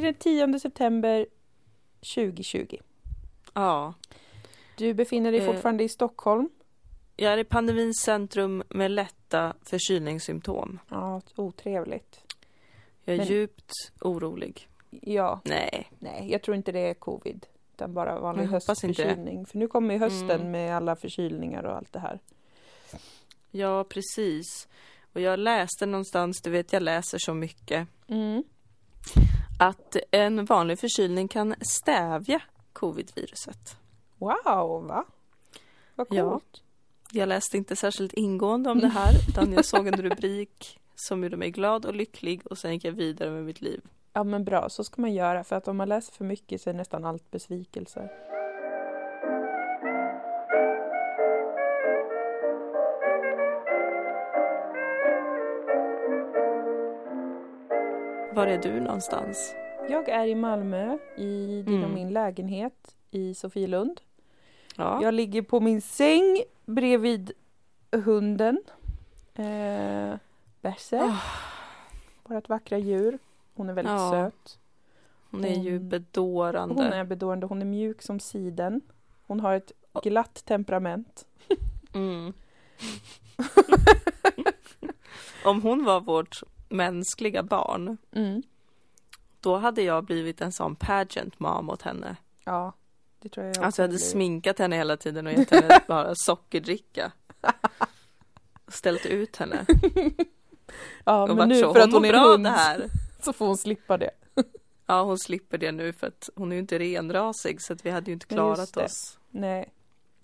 till den 10 september 2020. Ja. Du befinner dig Eh. fortfarande i Stockholm. Jag är i pandemins centrum med lätta förkylningssymptom. Ja, otrevligt. Jag är Men- djupt orolig. Ja, Nej. nej, jag tror inte det är covid. Utan bara vanlig Jag det. höstförkylning. För nu kommer ju hösten Mm. med alla förkylningar och allt det här. Ja, precis. Och jag läste någonstans, du vet jag läser så mycket, Mm. Att en vanlig förkylning kan stävja covid-viruset. Wow, va? Vad Ja. coolt. Jag läste inte särskilt ingående om det här, utan jag såg en rubrik som gjorde mig glad och lycklig och sen gick jag vidare med mitt liv. Ja men bra, så ska man göra för att om man läser för mycket så är nästan allt besvikelse. Var är du någonstans? Jag är i Malmö i din och Mm. min lägenhet i Sofielund. Ja. Jag ligger på min säng bredvid hunden. Eh, Berse. Ah. Vårt vackra djur. Hon är väldigt Ja. söt. Hon är ju bedårande. Hon är bedårande. Hon är mjuk som siden. Hon har ett glatt temperament. Mm. Om hon var vårt mänskliga barn, Mm. då hade jag blivit en sån pageant mom åt henne. Ja, det tror jag jag Alltså jag hade också blir. sminkat henne hela tiden och gett henne bara sockerdricka. Ställt ut henne. Ja, och men nu så, för att hon är bra hund det här. så får hon slippa det. Ja, hon slipper det nu för att hon är ju inte renrasig så att vi hade ju inte klarat oss Nej,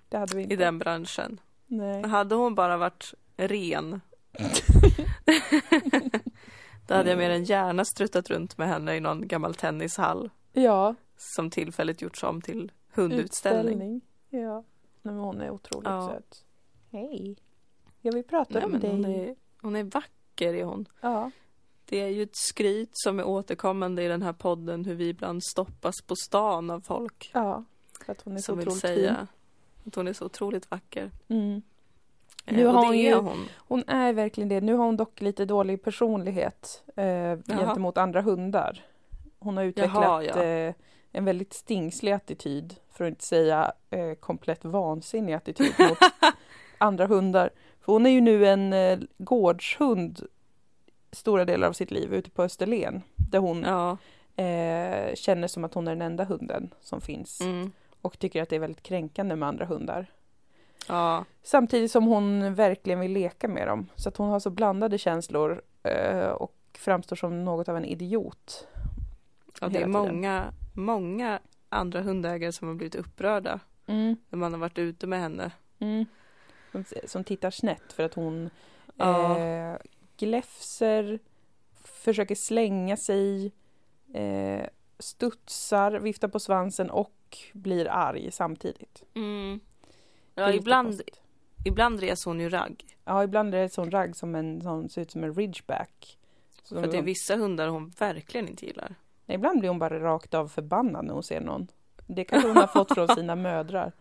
det hade vi inte. i den branschen. Nej. Hade hon bara varit ren Då hade jag mer än gärna struttat runt med henne i någon gammal tennishall Ja, som tillfälligt gjorts om till hundutställning. utställning. Ja, Nej, men hon är otroligt Ja. söt. Hej. Ja, vi pratar Nej, om dig. hon, är, hon är vacker är hon. Ja, Det är ju ett skryt som är återkommande i den här podden hur vi ibland stoppas på stan av folk ja. För att hon är så vill otroligt säga att hon är så otroligt vacker. fin. Mm. Eh, Nu och har hon ju- hon. Hon är verkligen det. Nu har hon dock lite dålig personlighet eh, gentemot andra hundar. Hon har utvecklat Jaha, ja. eh, en väldigt stingslig attityd, för att inte säga eh, komplett vansinnig attityd mot andra hundar. För hon är ju nu en eh, gårdshund stora delar av sitt liv ute på Österlen, där hon Ja. eh, känner som att hon är den enda hunden som finns Mm. och tycker att det är väldigt kränkande med andra hundar. Ja. Samtidigt som hon verkligen vill leka med dem. Så att hon har så blandade känslor eh, och framstår som något av en idiot. ja, det är många, många andra hundägare som har blivit upprörda Mm, när man har varit ute med henne. mm. Som, som tittar snett för att hon Ja. eh, gläfser, försöker slänga sig, eh, studsar, viftar på svansen och blir arg samtidigt. Mm. Ja, ibland, konstigt. ibland reser hon ju ragg. Ja, ibland det sån ragg som en sån, ser ut som en ridgeback. Så För att det är hon- vissa hundar hon verkligen inte gillar. Nej, Ibland blir hon bara rakt av förbannad när hon ser någon. Det kanske hon har fått från sina mödrar.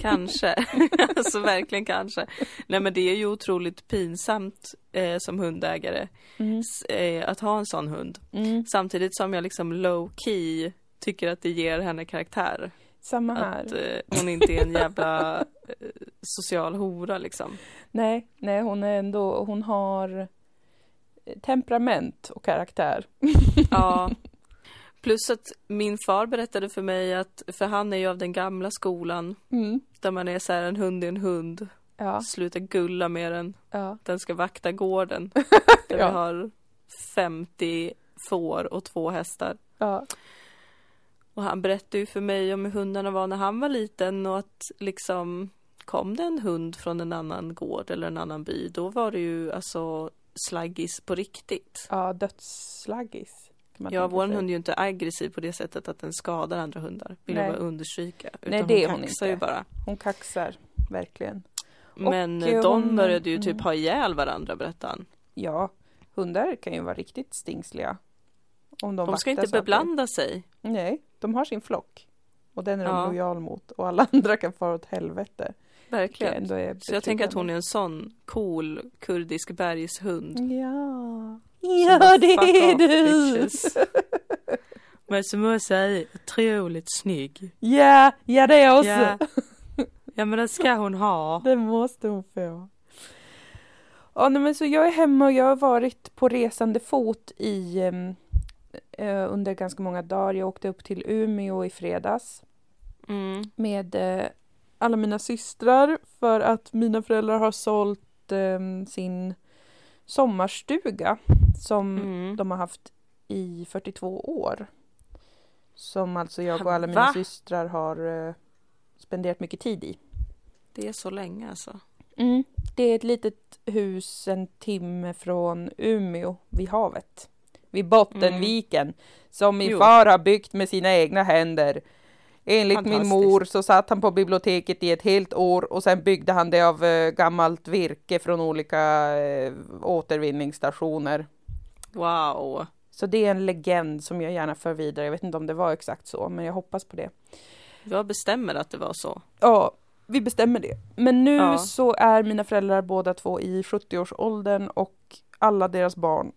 Kanske. alltså verkligen kanske. Nej men det är ju otroligt pinsamt eh, som hundägare Mm. s- eh, att ha en sån hund. Mm. Samtidigt som jag liksom low key tycker att det ger henne karaktär. Samma här. Att eh, hon inte är en jävla eh, social hora liksom. Nej, nej, hon är ändå, hon har eh, temperament och karaktär. Ja. Plus att min far berättade för mig att, för han är ju av den gamla skolan, Mm. där man är så här en hund är en hund, Ja, sluta gulla med den, ja, den ska vakta gården. Där Ja. vi har 50 får och två hästar. ja. Och han berättade ju för mig om hur hundarna var när han var liten och att liksom kom det en hund från en annan gård eller en annan by, då var det ju alltså slaggis på riktigt. ja dödsslaggis. Ja, vår hund är ju inte aggressiv på det sättet att den skadar andra hundar. Vill Nej. jag bara understryka. Utan Nej, det är hon kaxar inte. ju bara. Hon kaxar, verkligen. Men eh, de hon- började ju typ mm. ha ihjäl varandra, berättade han. Ja, hundar kan ju vara riktigt stingsliga. Om de, De ska inte beblanda sig. Nej, de har sin flock. Och den är de Ja. lojal mot. Och alla andra kan fara åt helvete. Verkligen. Så jag tänker att hon är en sån cool kurdisk bergshund. Ja, ja bara, det "Fuck är du! bitches." Men som jag säger, otroligt snygg. Ja, ja det är också. Ja. ja men det ska hon ha. Det måste hon få. Ja, nej, men så jag är hemma och jag har varit på resande fot i em, eh, under ganska många dagar. Jag åkte upp till Umeå i fredags Mm. med eh, alla mina systrar för att mina föräldrar har sålt em, sin sommarstuga som Mm. de har haft i 42 år. Som alltså jag och alla mina Va? systrar har eh, spenderat mycket tid i. Det är så länge alltså. Mm. Det är ett litet hus en timme från Umeå vid havet. Vid Bottenviken. Som min Jo. far har byggt med sina egna händer. Enligt min mor så satt han på biblioteket i ett helt år och sen byggde han det av eh, gammalt virke från olika eh, återvinningsstationer. Wow. Så det är en legend som jag gärna för vidare. Jag vet inte om det var exakt så, men jag hoppas på det. Jag bestämmer att det var så. Ja, vi bestämmer det. Men nu Ja. så är mina föräldrar båda två i 70-årsåldern och alla deras barn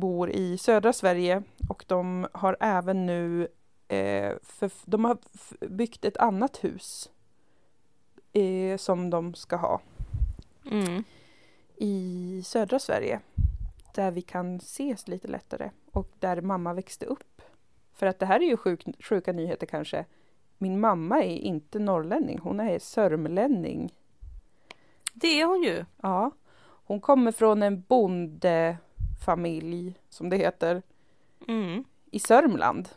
bor i södra Sverige och de har även nu eh, för, de har byggt ett annat hus eh, som de ska ha Mm. i södra Sverige där vi kan ses lite lättare och där mamma växte upp. För att det här är ju sjuk, sjuka nyheter kanske. Min mamma är inte norrlänning, hon är sörmlänning. Det är hon ju. Ja, hon kommer från en bondefamilj, som det heter, Mm. i Sörmland.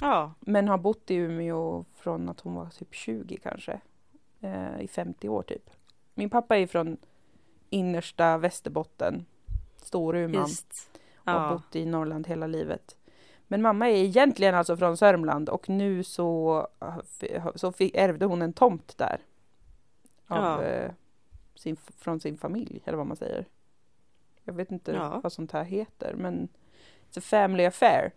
Ja. Men har bott i Umeå från att hon var typ 20 kanske. Eh, I 50 år typ. Min pappa är från innersta Västerbotten, Storuman. Just. och Ja. bott i Norrland hela livet. Men mamma är egentligen alltså från Sörmland och nu så, så fick, ärvde hon en tomt där. Av, Ja. eh, sin, från sin familj, eller vad man säger. Jag vet inte Ja. vad sånt här heter, men it's a family affair.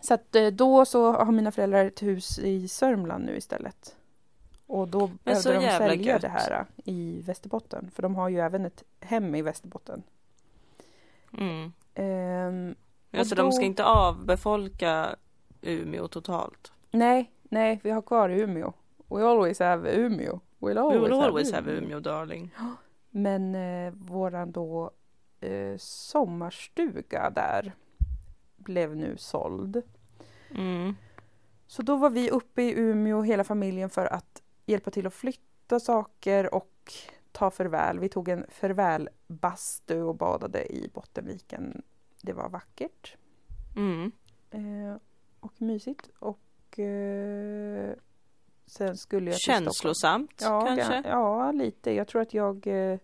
Så att eh, då så har mina föräldrar ett hus i Sörmland nu istället. Och då behövde de sälja gött. det här eh, i Västerbotten, för de har ju även ett hem i Västerbotten. Mm. Ehm, Ja, så då- de ska inte avbefolka Umeå totalt. Nej, nej, vi har kvar Umeå. We always have Umeå. We'll We always, will have, always Umeå. have Umeå darling. Men eh, våran då eh, sommarstuga där blev nu såld. Mm. Så då var vi uppe i Umeå hela familjen för att hjälpa till att flytta saker och ta förväl. Vi tog en förvälbastu och badade i Bottenviken. Det var vackert. Mm. Eh, och mysigt. Och eh, sen skulle jag till Stockholm. Känslosamt Ja, kanske? ga- ja, lite. Jag tror att jag eh,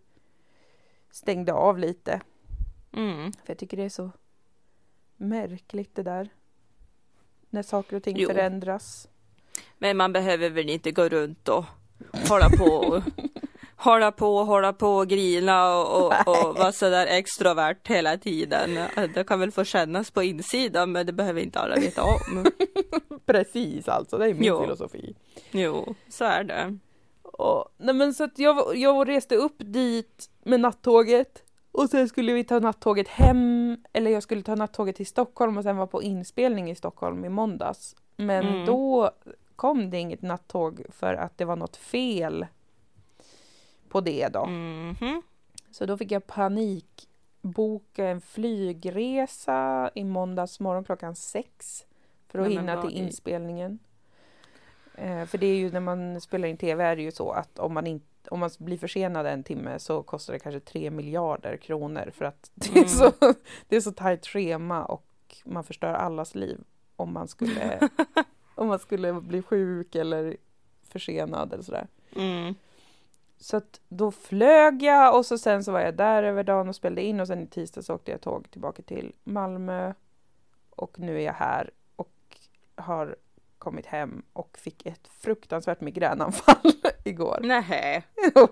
stängde av lite. Mm. För jag tycker det är så märkligt det där. När saker och ting Jo. förändras. Men man behöver väl inte gå runt och hålla på och hålla på och hålla på och grina och, och, och vara sådär extrovert hela tiden. Det kan väl få kännas på insidan men det behöver inte alla veta om. Precis alltså, det är min Jo. filosofi. Jo, så är det. Och, nej men så att jag, jag reste upp dit med nattåget och sen skulle vi ta nattåget hem, eller jag skulle ta nattåget till Stockholm och sen vara på inspelning i Stockholm i måndags. Men Mm. då kom det inget nattåg för att det var något fel på det då. Mhm. Så då fick jag panik boka en flygresa i måndags morgon klockan sex för att Nej, hinna till inspelningen. Eh, för det är ju när man spelar in tv är det ju så att om man, inte, om man blir försenad en timme så kostar det kanske tre miljarder kronor för att det är, Mm. så, det är så tajt schema och man förstör allas liv om man skulle, om man skulle bli sjuk eller försenad eller sådär. Mm. Så att då flög jag och så sen så var jag där över dagen och spelade in och sen i tisdags åkte jag tåg tillbaka till Malmö. Och nu är jag här och har kommit hem och fick ett fruktansvärt migränanfall igår. Nähä,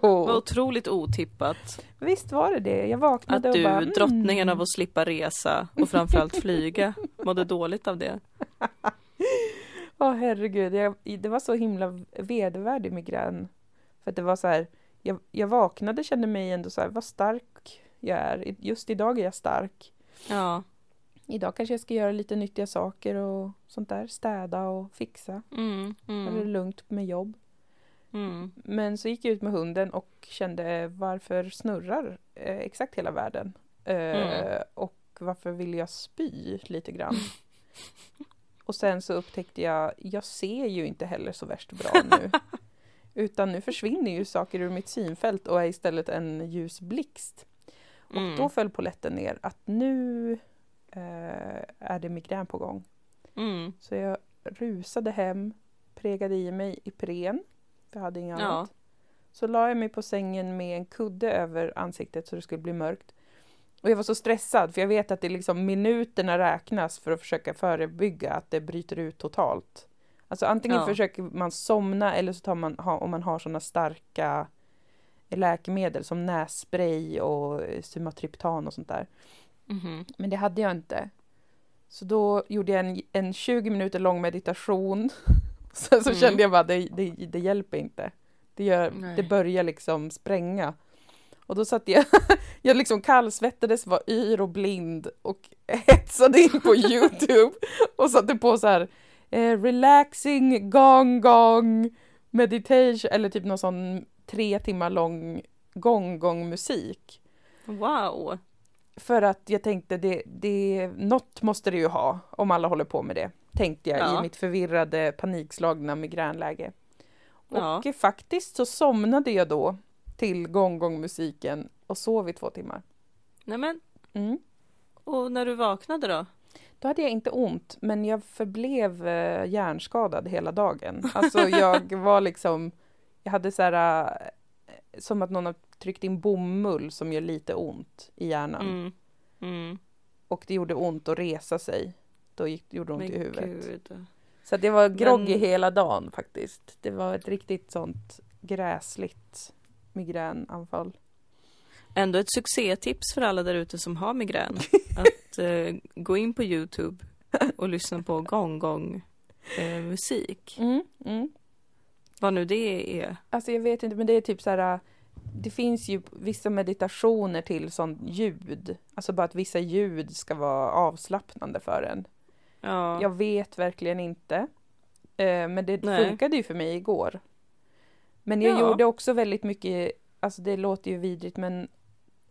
vad otroligt otippat. Visst var det det. Jag Att vaknade och du, bara... drottningen mm. av att slippa resa och framförallt flyga, mådde dåligt av det. Ja herregud, jag, det var så himla vedervärdig migrän. För att det var så här, jag, jag vaknade kände mig ändå så här, vad stark jag är. Just idag är jag stark. Ja, idag kanske jag ska göra lite nyttiga saker och sånt där. Städa och fixa. Mm, Det är mm, lugnt med jobb. mm. Men så gick jag ut med hunden och kände varför snurrar eh, exakt hela världen? Eh, Mm. Och varför vill jag spy lite grann? och sen så upptäckte jag, jag ser ju inte heller så värst bra nu. Utan nu försvinner ju saker ur mitt synfält och är istället en ljus blixt. Och Mm. då föll polletten ner att nu eh, är det migrän på gång. Mm. Så jag rusade hem, pregade i mig Ipren, för jag hade inget Ja. annat. Så la jag mig på sängen med en kudde över ansiktet så det skulle bli mörkt. Och jag var så stressad för jag vet att det liksom minuterna räknas för att försöka förebygga att det bryter ut totalt. Alltså antingen Ja. försöker man somna eller så tar man, om man har sådana starka läkemedel som nässpray och eh, sumatriptan och sånt där. Mhm. Men det hade jag inte. Så då gjorde jag en, en 20 minuter lång meditation. Sen så Mm. kände jag bara, det, det, det hjälper inte. Det, gör, Nej. det börjar liksom spränga. Och då satt jag, jag liksom kallsvettades, var yr och blind och hetsade in på Youtube och satte på så här eh, relaxing gong gong meditation eller typ någon sån tre timmar lång gong gong musik. Wow. För att jag tänkte, det, det, något måste det ju ha om alla håller på med det. Tänkte jag Ja. i mitt förvirrade, panikslagna migränläge. Och Ja. faktiskt så somnade jag då till gong-gong-musiken och sov i två timmar. Nämen, Mm. och när du vaknade då? Då hade jag inte ont, men jag förblev eh, hjärnskadad hela dagen. Alltså jag var liksom, jag hade så här, eh, som att någon har tryckt in bomull som gör lite ont i hjärnan. Mm. Mm. Och det gjorde ont att resa sig. Då gick, gjorde det ont Men i huvudet. gud. Så jag var groggy Men- hela dagen faktiskt. Det var ett riktigt sånt gräsligt migränanfall. Ändå ett succétips för alla där ute som har migrän. Att eh, gå in på Youtube och lyssna på gong-gong eh, musik. Mm, mm. Vad nu det är. Alltså jag vet inte, men det är typ så här. Det finns ju vissa meditationer till sånt ljud. Alltså bara att vissa ljud ska vara avslappnande för en. Ja. Jag vet verkligen inte. Eh, men det Nej. funkade ju för mig igår. Men jag Ja. gjorde också väldigt mycket, alltså det låter ju vidrigt men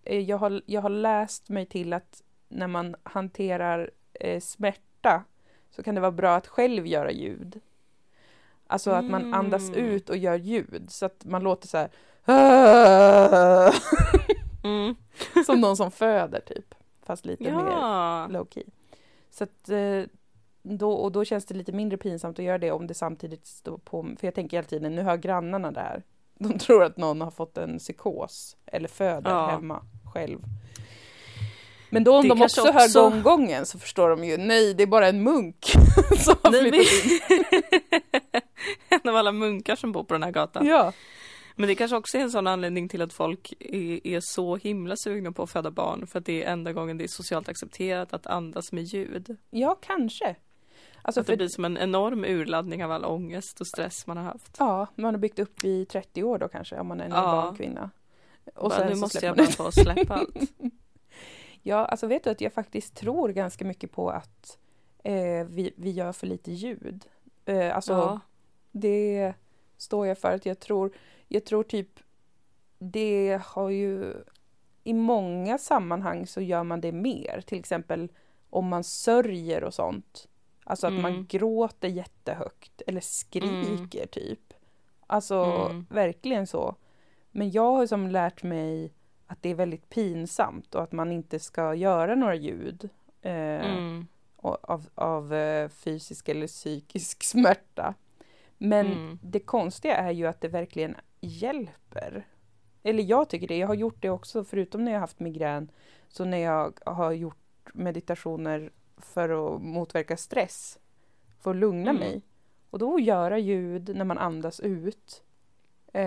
eh, jag har, jag har läst mig till att när man hanterar eh, smärta så kan det vara bra att själv göra ljud. Alltså att man andas Mm. ut och gör ljud så att man låter så här Mm. som någon som föder typ. Fast lite mer Ja. low key. Så att eh, då, och då känns det lite mindre pinsamt att göra det om det samtidigt står på, för jag tänker hela tiden, nu hör grannarna det här. De tror att någon har fått en psykos eller föder Ja. hemma själv. Men då om Det de också, också- hör gånggången så förstår de ju, nej det är bara en munk som har flyttat in. en av alla munkar som bor på den här gatan. Ja. Men det kanske också är en sån anledning till att folk är, är så himla sugna på att föda barn. För att det är enda gången det är socialt accepterat att andas med ljud. ja, kanske. Alltså att det för, blir som en enorm urladdning av all ångest och stress man har haft. ja, man har byggt upp i 30 år då kanske, om man är en Ja. barnkvinna. Och Bara, sen nu måste jag bara få släppa allt. Ja, alltså vet du att jag faktiskt tror ganska mycket på att eh, vi, vi gör för lite ljud. Eh, alltså, ja. Det står jag för att jag tror, jag tror typ det har ju i många sammanhang så gör man det mer. Till exempel om man sörjer och sånt. Alltså att man Mm. gråter jättehögt eller skriker typ. Alltså Mm. verkligen så. Men jag har som lärt mig att det är väldigt pinsamt och att man inte ska göra några ljud eh, Mm. av, av eh, fysisk eller psykisk smärta. Men Mm. det konstiga är ju att det verkligen hjälper. Eller jag tycker det. Jag har gjort det också, förutom när jag haft migrän. Så när jag har gjort meditationer för att motverka stress. För att lugna Mm. mig. Och då att göra ljud när man andas ut eh,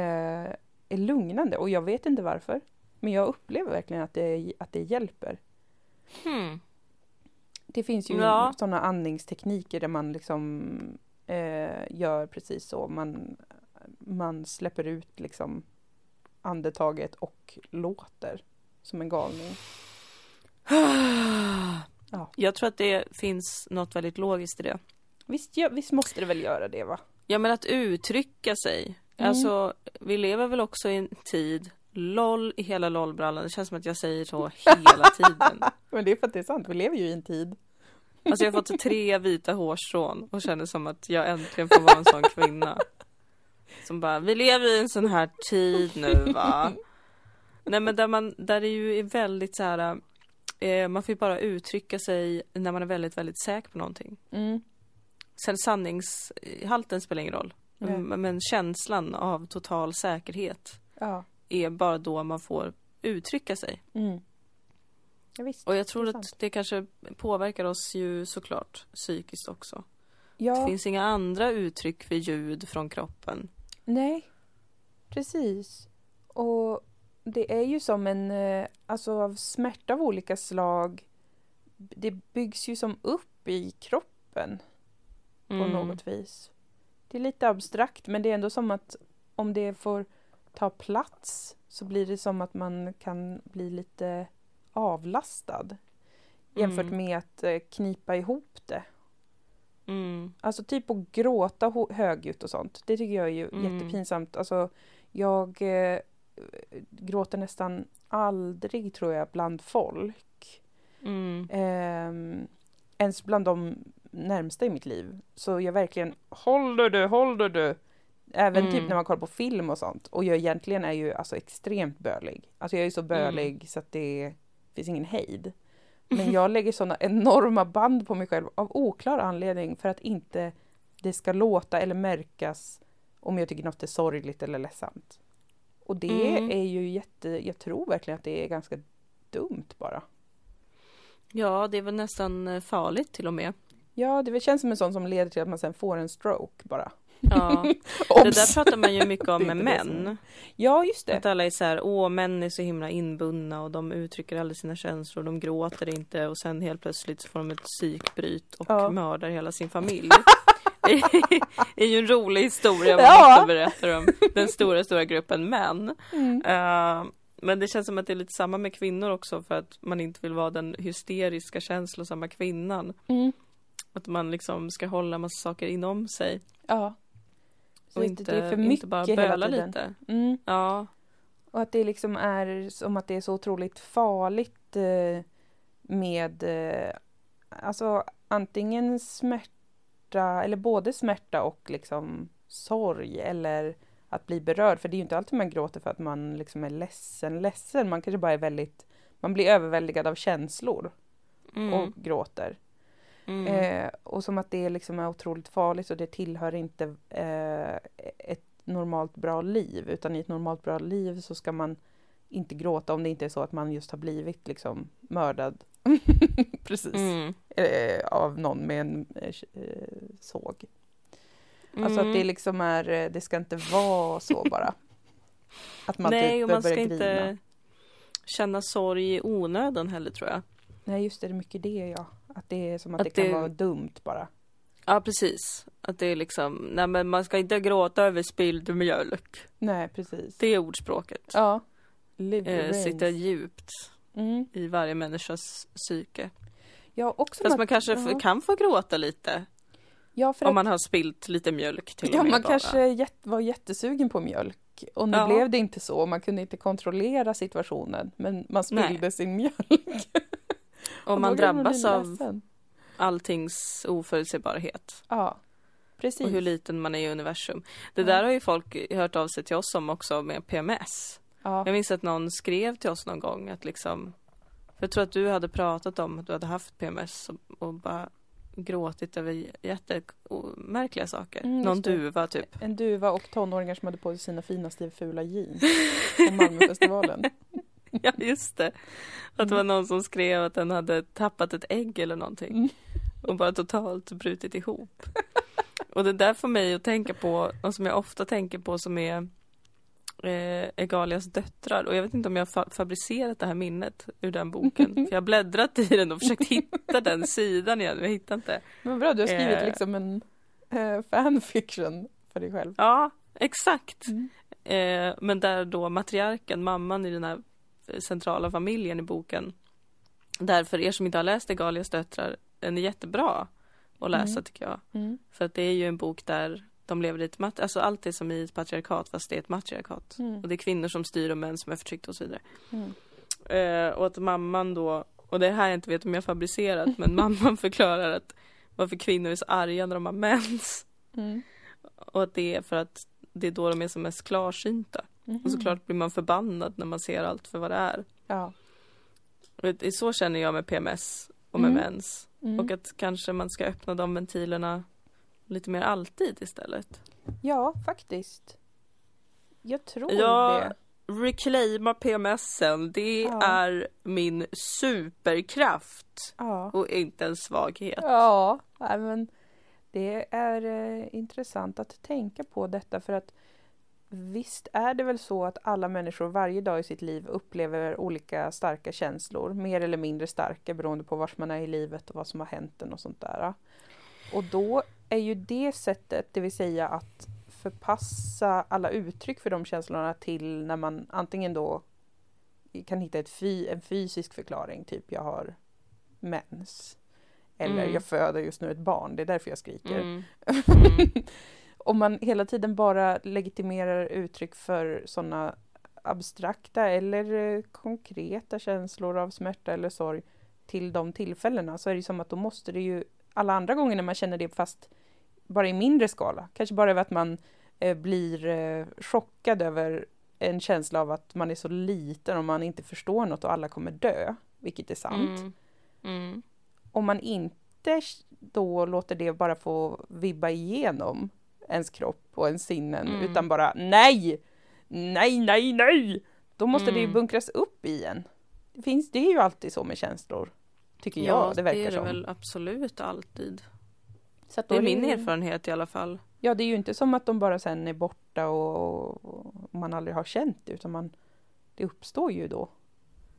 är lugnande. Och jag vet inte varför. Men jag upplever verkligen att det, att det hjälper. Hmm. Det finns ju Ja. sådana andningstekniker där man liksom eh, gör precis så. Man, man släpper ut liksom andetaget och låter som en galning. Ja. Jag tror att det finns något väldigt logiskt i det. Visst, ja, visst måste det väl göra det va? Ja men att uttrycka sig. Mm. Alltså vi lever väl också i en tid LOL i hela LOL-brallan. Det känns som att jag säger så hela tiden. Men det är för att det är sant, vi lever ju i en tid. Alltså jag har fått tre vita hårstrån och känner som att jag äntligen får vara en sån kvinna. Som bara, vi lever i en sån här tid nu va. Nej men där man, där det ju är väldigt så här. Eh, man får ju bara uttrycka sig när man är väldigt, väldigt säker på någonting. Mm. Sen sanningshalten spelar ingen roll. Men, men känslan av total säkerhet Ja. är bara då man får uttrycka sig. Mm. Ja, visst. Och jag tror Det är att sant. det kanske påverkar oss ju såklart psykiskt också. Det Ja, finns inga andra uttryck för ljud från kroppen. nej. Precis. Och det är ju som en, eh, alltså av smärta av olika slag. Det byggs ju som upp i kroppen på Mm. något vis. Det är lite abstrakt men det är ändå som att om det får ta plats så blir det som att man kan bli lite avlastad jämfört Mm. med att eh, knipa ihop det. Mm. Alltså typ att gråta högljutt och sånt. Det tycker jag är ju Mm. jättepinsamt. Alltså jag eh, gråter nästan aldrig tror jag bland folk. Mm. Eh, ens bland de närmsta i mitt liv. Så jag verkligen håller du, håller du. Även Mm. typ när man kollar på film och sånt. Och jag egentligen är ju alltså extremt bölig. Alltså jag är ju så bölig så att det finns ingen hejd. Men jag lägger sådana enorma band på mig själv av oklar anledning för att inte det ska låta eller märkas om jag tycker något är sorgligt eller ledsamt. Och det Mm. är ju jätte, jag tror verkligen att det är ganska dumt bara. Ja, det är väl nästan eh, farligt till och med. Ja, det känns som en sån som leder till att man sen får en stroke bara. Ja, det där pratar man ju mycket om med män. Ja, just det. Att alla är så här, åh män är så himla inbundna och de uttrycker aldrig sina känslor, de gråter inte och sen helt plötsligt så får de ett psykbryt och Ja. mördar hela sin familj. det är ju en rolig historia man Ja. ofta berättar om den stora, stora gruppen män. Mm. Eh, men det känns som att det är lite samma med kvinnor också för att man inte vill vara den hysteriska känslosamma kvinnan. Mm. Att man liksom ska hålla massa saker inom sig Ja. Så och inte, det är för mycket inte bara böla lite. Mm. Ja, Och att det liksom är som att det är så otroligt farligt eh, med eh, alltså antingen smärta eller både smärta och liksom sorg eller att bli berörd. För det är ju inte alltid man gråter för att man liksom är ledsen, ledsen. Man kanske bara är väldigt, man blir överväldigad av känslor mm. och gråter. Mm. Eh, och som att det liksom är otroligt farligt och det tillhör inte eh, ett normalt bra liv. Utan i ett normalt bra liv så ska man inte gråta om det inte är så att man just har blivit liksom mördad. Precis. Mm. Eh, av någon med en eh, såg. Alltså att det Mm. liksom är, eh, det ska inte vara så bara. Att man Nej, typ och man ska grina. inte känna sorg i onödan heller tror jag. Nej just det, det är mycket det ja. Att det är som att, Att det kan det- vara dumt bara. Ja, precis. Att det är liksom, nej men man ska inte gråta över spilld mjölk. Nej precis. Det är ordspråket. Ja. Eh, sitter djupt Mm. i varje människas psyke. Ja, också Fast man kanske ja. kan få gråta lite. Ja, för Om att, man har spilt lite mjölk till ja, och med man bara. kanske jätt, var jättesugen på mjölk. Och nu Ja. blev det inte så. Man kunde inte kontrollera situationen. Men man Nej. spillde sin mjölk. Om man drabbas av alltings oförutsägbarhet. Ja, precis. Och hur liten man är i universum. Det Ja. där har ju folk hört av sig till oss om också med PMS. ja. Jag minns att någon skrev till oss någon gång att liksom Jag tror att du hade pratat om att du hade haft PMS och, och bara gråtit över jättemärkliga saker. Mm, någon duva typ. En duva och tonåringar som hade på sig sina finaste fula jeans på Malmöfestivalen. Ja just det. Att det var någon som skrev att den hade tappat ett ägg eller någonting. Mm. Och bara totalt brutit ihop. Och det där får mig att tänka på, och som jag ofta tänker på som är eh, Egalias döttrar. Och jag vet inte om jag har fa- fabricerat det här minnet ur den boken. För jag har bläddrat i den och försökt hitta den sidan igen, men jag hittar inte. Men bra, du har skrivit Eh. liksom en eh, fanfiction för dig själv. Ja, exakt. Mm. Eh, men där då matriarken, mamman i den här centrala familjen i boken Därför er som inte har läst Egalias döttrar, den är jättebra att läsa Mm. tycker jag. Mm. För att det är ju en bok där de lever i ett mat- alltså allt är som i ett patriarkat fast det är ett matriarkat. Mm. Och det är kvinnor som styr och män som är förtryckta och så vidare. Mm. Eh, och att mamman då, och det är här jag inte vet om jag har fabricerat, men mamman förklarar att varför kvinnor är så arga när de har mens. Mm. Och att det är för att det är då de är som mest klarsynta. Mhm. Och såklart blir man förbannad när man ser allt för vad det är. Ja. Och så känner jag med PMS och med Mm. mens. Mm. Och att kanske man ska öppna de ventilerna lite mer alltid istället. Ja, faktiskt. Jag tror Ja, det. Reclaima PMSen, det Ja. är min superkraft Ja. och inte en svaghet. Ja, men det är eh, intressant att tänka på detta för att visst är det väl så att alla människor varje dag i sitt liv upplever olika starka känslor, mer eller mindre starka beroende på var man är i livet och vad som har hänt en och sånt där. Och då är ju det sättet, det vill säga att förpassa alla uttryck för de känslorna till när man antingen då kan hitta ett fy, en fysisk förklaring, typ jag har mens. Eller Mm. jag föder just nu ett barn, det är därför jag skriker. Mm. Mm. Om man hela tiden bara legitimerar uttryck för sådana abstrakta eller eh, konkreta känslor av smärta eller sorg till de tillfällena så är det som att då måste det ju alla andra gånger när man känner det fast bara i mindre skala, kanske bara över att man eh, blir eh, chockad över en känsla av att man är så liten och man inte förstår något och alla kommer dö, vilket är sant. Mm. Mm. om man inte då låter det bara få vibba igenom ens kropp och ens sinnen Mm. utan bara nej, nej, nej, nej, då måste det ju Mm. bunkras upp igen. Det, finns, det är ju alltid så med känslor, tycker jag, det verkar det är det som. väl absolut alltid. Så Det är min erfarenhet i alla fall. Ja, det är ju inte som att de bara sen är borta och, och man aldrig har känt det, utan man, det uppstår ju då.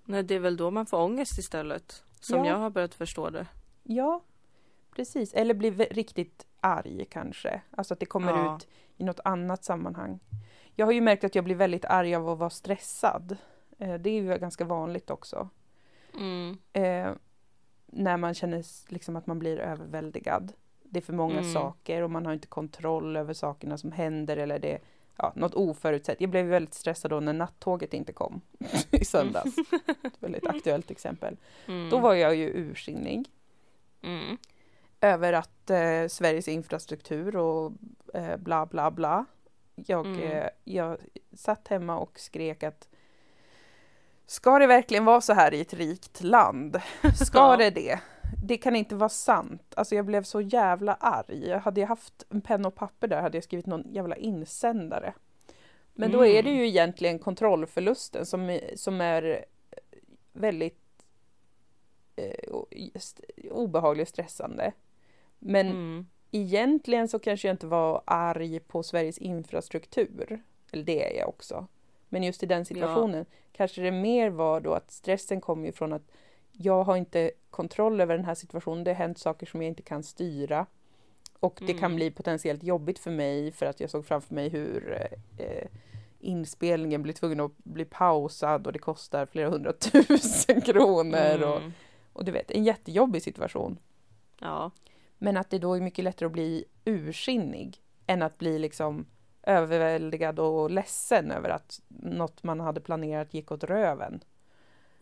Nej, det är väl då man får ångest istället. Som Ja. jag har börjat förstå det. Ja, precis. Eller blir riktigt arg kanske. Alltså att det kommer Ja. ut i något annat sammanhang. Jag har ju märkt att jag blir väldigt arg av att vara stressad. Eh, Det är ju ganska vanligt också. Mm. Eh, när man känner liksom att man blir överväldigad. Det är för många Mm. saker och man har inte kontroll över sakerna som händer eller det ja, något oförutsett. Jag blev väldigt stressad då när nattåget inte kom i söndags. Ett väldigt aktuellt exempel. Mm. Då var jag ju ursinnig. Mm. över att eh, Sveriges infrastruktur och eh, bla bla bla. Jag, Mm. eh, jag satt hemma och skrek att Ska det verkligen vara så här i ett rikt land? Ska Ja. det det? Det kan inte vara sant. Alltså jag blev så jävla arg. Hade jag haft en penna och papper där hade jag skrivit någon jävla insändare. Men då är det Mm. ju egentligen kontrollförlusten som, som är väldigt eh, o- st- obehaglig och stressande. Men Mm. egentligen så kanske jag inte var arg på Sveriges infrastruktur. Eller det är jag också. Men just i den situationen kanske det mer var då att stressen kom ju från att jag har inte kontroll över den här situationen. Det har hänt saker som jag inte kan styra. Och det kan Mm. bli potentiellt jobbigt för mig för att jag såg framför mig hur eh, inspelningen blir tvungen att bli pausad och det kostar flera hundratusen kronor. Och, Mm. och du vet, en jättejobbig situation. Ja. Men att det då är mycket lättare att bli ursinnig än att bli liksom överväldigad och ledsen över att något man hade planerat gick åt röven.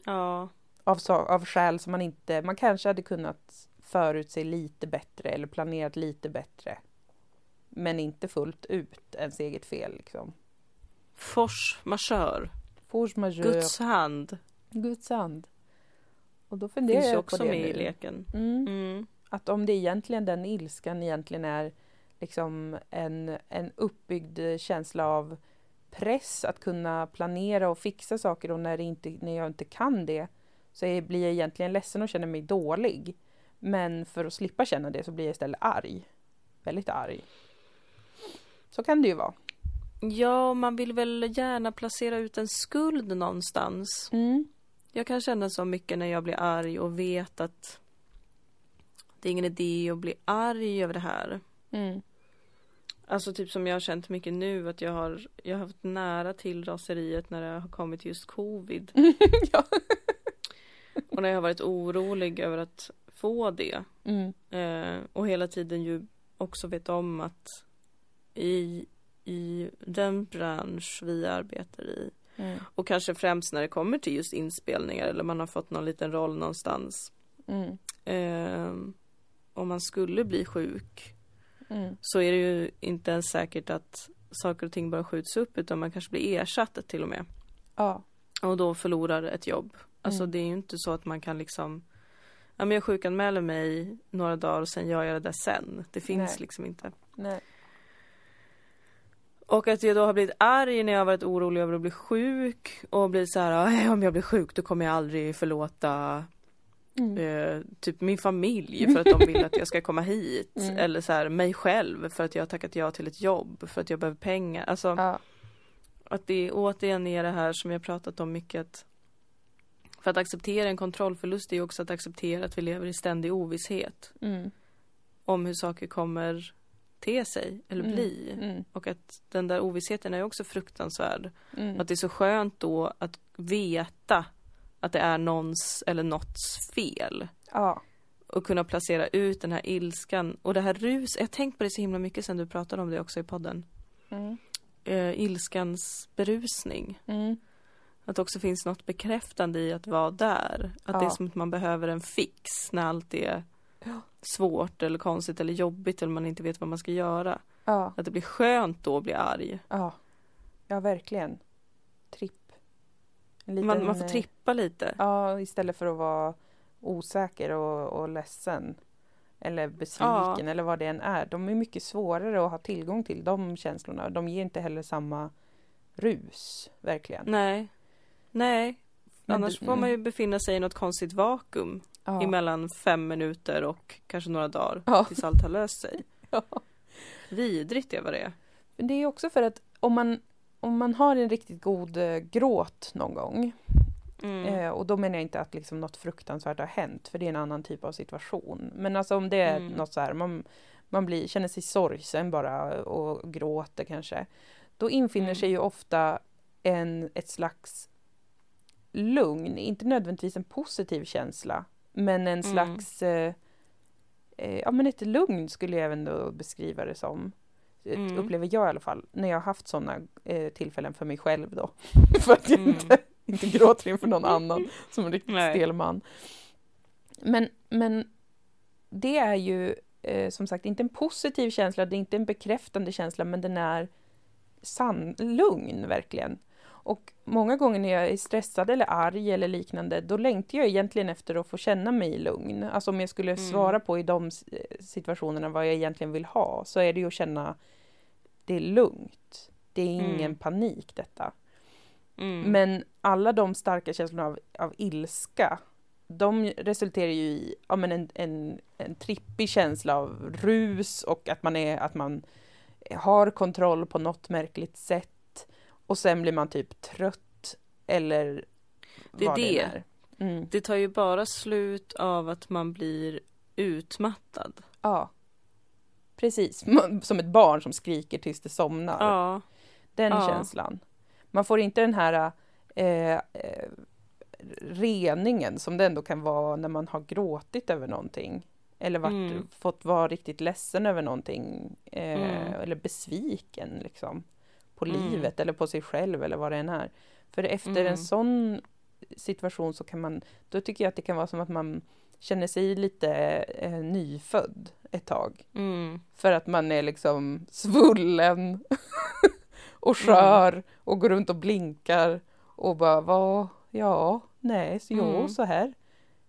Ja. Av, sa- av skäl som man inte, man kanske hade kunnat förutse lite bättre eller planerat lite bättre. Men inte fullt ut ens eget fel liksom. Force majeure. Force majeure, Guds hand. Guds hand. Och då funderar Finns jag på också det med i nu. leken. Mm. Mm. Att om det egentligen, den ilskan egentligen är liksom en, en uppbyggd känsla av press att kunna planera och fixa saker och när, inte, när jag inte kan det så är, blir jag egentligen ledsen och känner mig dålig. Men för att slippa känna det så blir jag istället arg. Väldigt arg. Så kan det ju vara. Ja, man vill väl gärna placera ut en skuld någonstans. Mm. Jag kan känna så mycket när jag blir arg och vet att det är ingen idé att bli arg över det här. Mm. Alltså typ som jag har känt mycket nu att jag har, jag har haft nära till raseriet när det har kommit just covid. ja. Och när jag har varit orolig över att få det Mm. eh, och hela tiden ju också vet om att i, i den bransch vi arbetar i Mm. och kanske främst när det kommer till just inspelningar eller man har fått någon liten roll någonstans Mm. eh, om man skulle bli sjuk Mm. så är det ju inte ens säkert att saker och ting bara skjuts upp utan man kanske blir ersatt till och med Ja. och då förlorar ett jobb. Alltså Mm. det är ju inte så att man kan liksom Ja men jag sjukanmäler mig några dagar och sen gör jag det där sen. Det finns Nej. liksom inte. Nej. Och att jag då har blivit arg när jag har varit orolig över att bli sjuk och blivit så här, "Aj, om jag blir sjuk då kommer jag aldrig förlåta Mm. eh, typ min familj för att de vill att jag ska komma hit. Mm. Eller så här, mig själv för att jag har tackat ja till ett jobb för att jag behöver pengar. Alltså Ja. att det återigen är det här som jag pratat om mycket att för att acceptera en kontrollförlust är också att acceptera att vi lever i ständig ovisshet Mm. om hur saker kommer te sig eller Mm. bli. Mm. Och att den där ovissheten är också fruktansvärd. Mm. Att det är så skönt då att veta att det är någons eller någts fel. Ja. Och kunna placera ut den här ilskan och det här rus. Jag har tänkt på det så himla mycket sen du pratade om det också i podden. Mm. Eh, ilskans berusning. Mm. Att det också finns något bekräftande i att vara där. Att det är Ja. som att man behöver en fix när allt är Ja. svårt eller konstigt eller jobbigt eller man inte vet vad man ska göra. Ja. Att det blir skönt då att bli arg. Ja. Ja, verkligen. Tripp. En liten, Man, man får eh, trippa lite. Ja, istället för att vara osäker och, och ledsen. Eller besviken eller vad det än är. De är mycket svårare att ha tillgång till, de känslorna. De ger inte heller samma rus, verkligen. Nej. Nej. Annars får man ju befinna sig i något konstigt vakuum Ja. emellan fem minuter och kanske några dagar Ja. tills allt har löst sig. Ja. Vidrigt är vad det är. Men det är också för att om man, om man har en riktigt god eh, gråt någon gång Mm. Eh, och då menar jag inte att liksom något fruktansvärt har hänt, för det är en annan typ av situation. Men alltså om det är Mm. något så här, man, man blir, känner sig sorgsen bara och gråter kanske. Då infinner Mm. sig ju ofta en, ett slags lugn, inte nödvändigtvis en positiv känsla, men en Mm. slags, eh, eh, ja men ett lugn skulle jag ändå beskriva det som. Mm. Upplever jag i alla fall, när jag har haft sådana eh, tillfällen för mig själv då. för att jag Mm. inte, inte gråter inför någon annan som en riktigt Nej. stel man. Men, men det är ju eh, som sagt inte en positiv känsla, det är inte en bekräftande känsla, men den är sann, lugn verkligen. Och många gånger när jag är stressad eller arg eller liknande, då längtar jag egentligen efter att få känna mig lugn. Alltså om jag skulle Mm. svara på i de s- situationerna vad jag egentligen vill ha, så är det ju att känna det är lugnt. Det är ingen Mm. panik detta. Mm. Men alla de starka känslorna av, av ilska, de resulterar ju i ja, men en, en, en trippig känsla av rus och att man, är, att man har kontroll på något märkligt sätt. Och sen blir man typ trött eller Det vad det det. är. Mm. Det tar ju bara slut av att man blir utmattad. Ja. Precis, som ett barn som skriker tills det somnar. Ja. Den Ja. känslan. Man får inte den här eh, eh, reningen som det ändå kan vara när man har gråtit över någonting. Eller varit, Mm. fått vara riktigt ledsen över någonting. Eh, Mm. Eller besviken liksom. På Mm. livet eller på sig själv eller vad det än är. För efter Mm. en sån situation så kan man, då tycker jag att det kan vara som att man känner sig lite eh, nyfödd ett tag. Mm. För att man är liksom svullen och skör och går runt och blinkar och bara vad, ja, nej, så jo, Mm. så här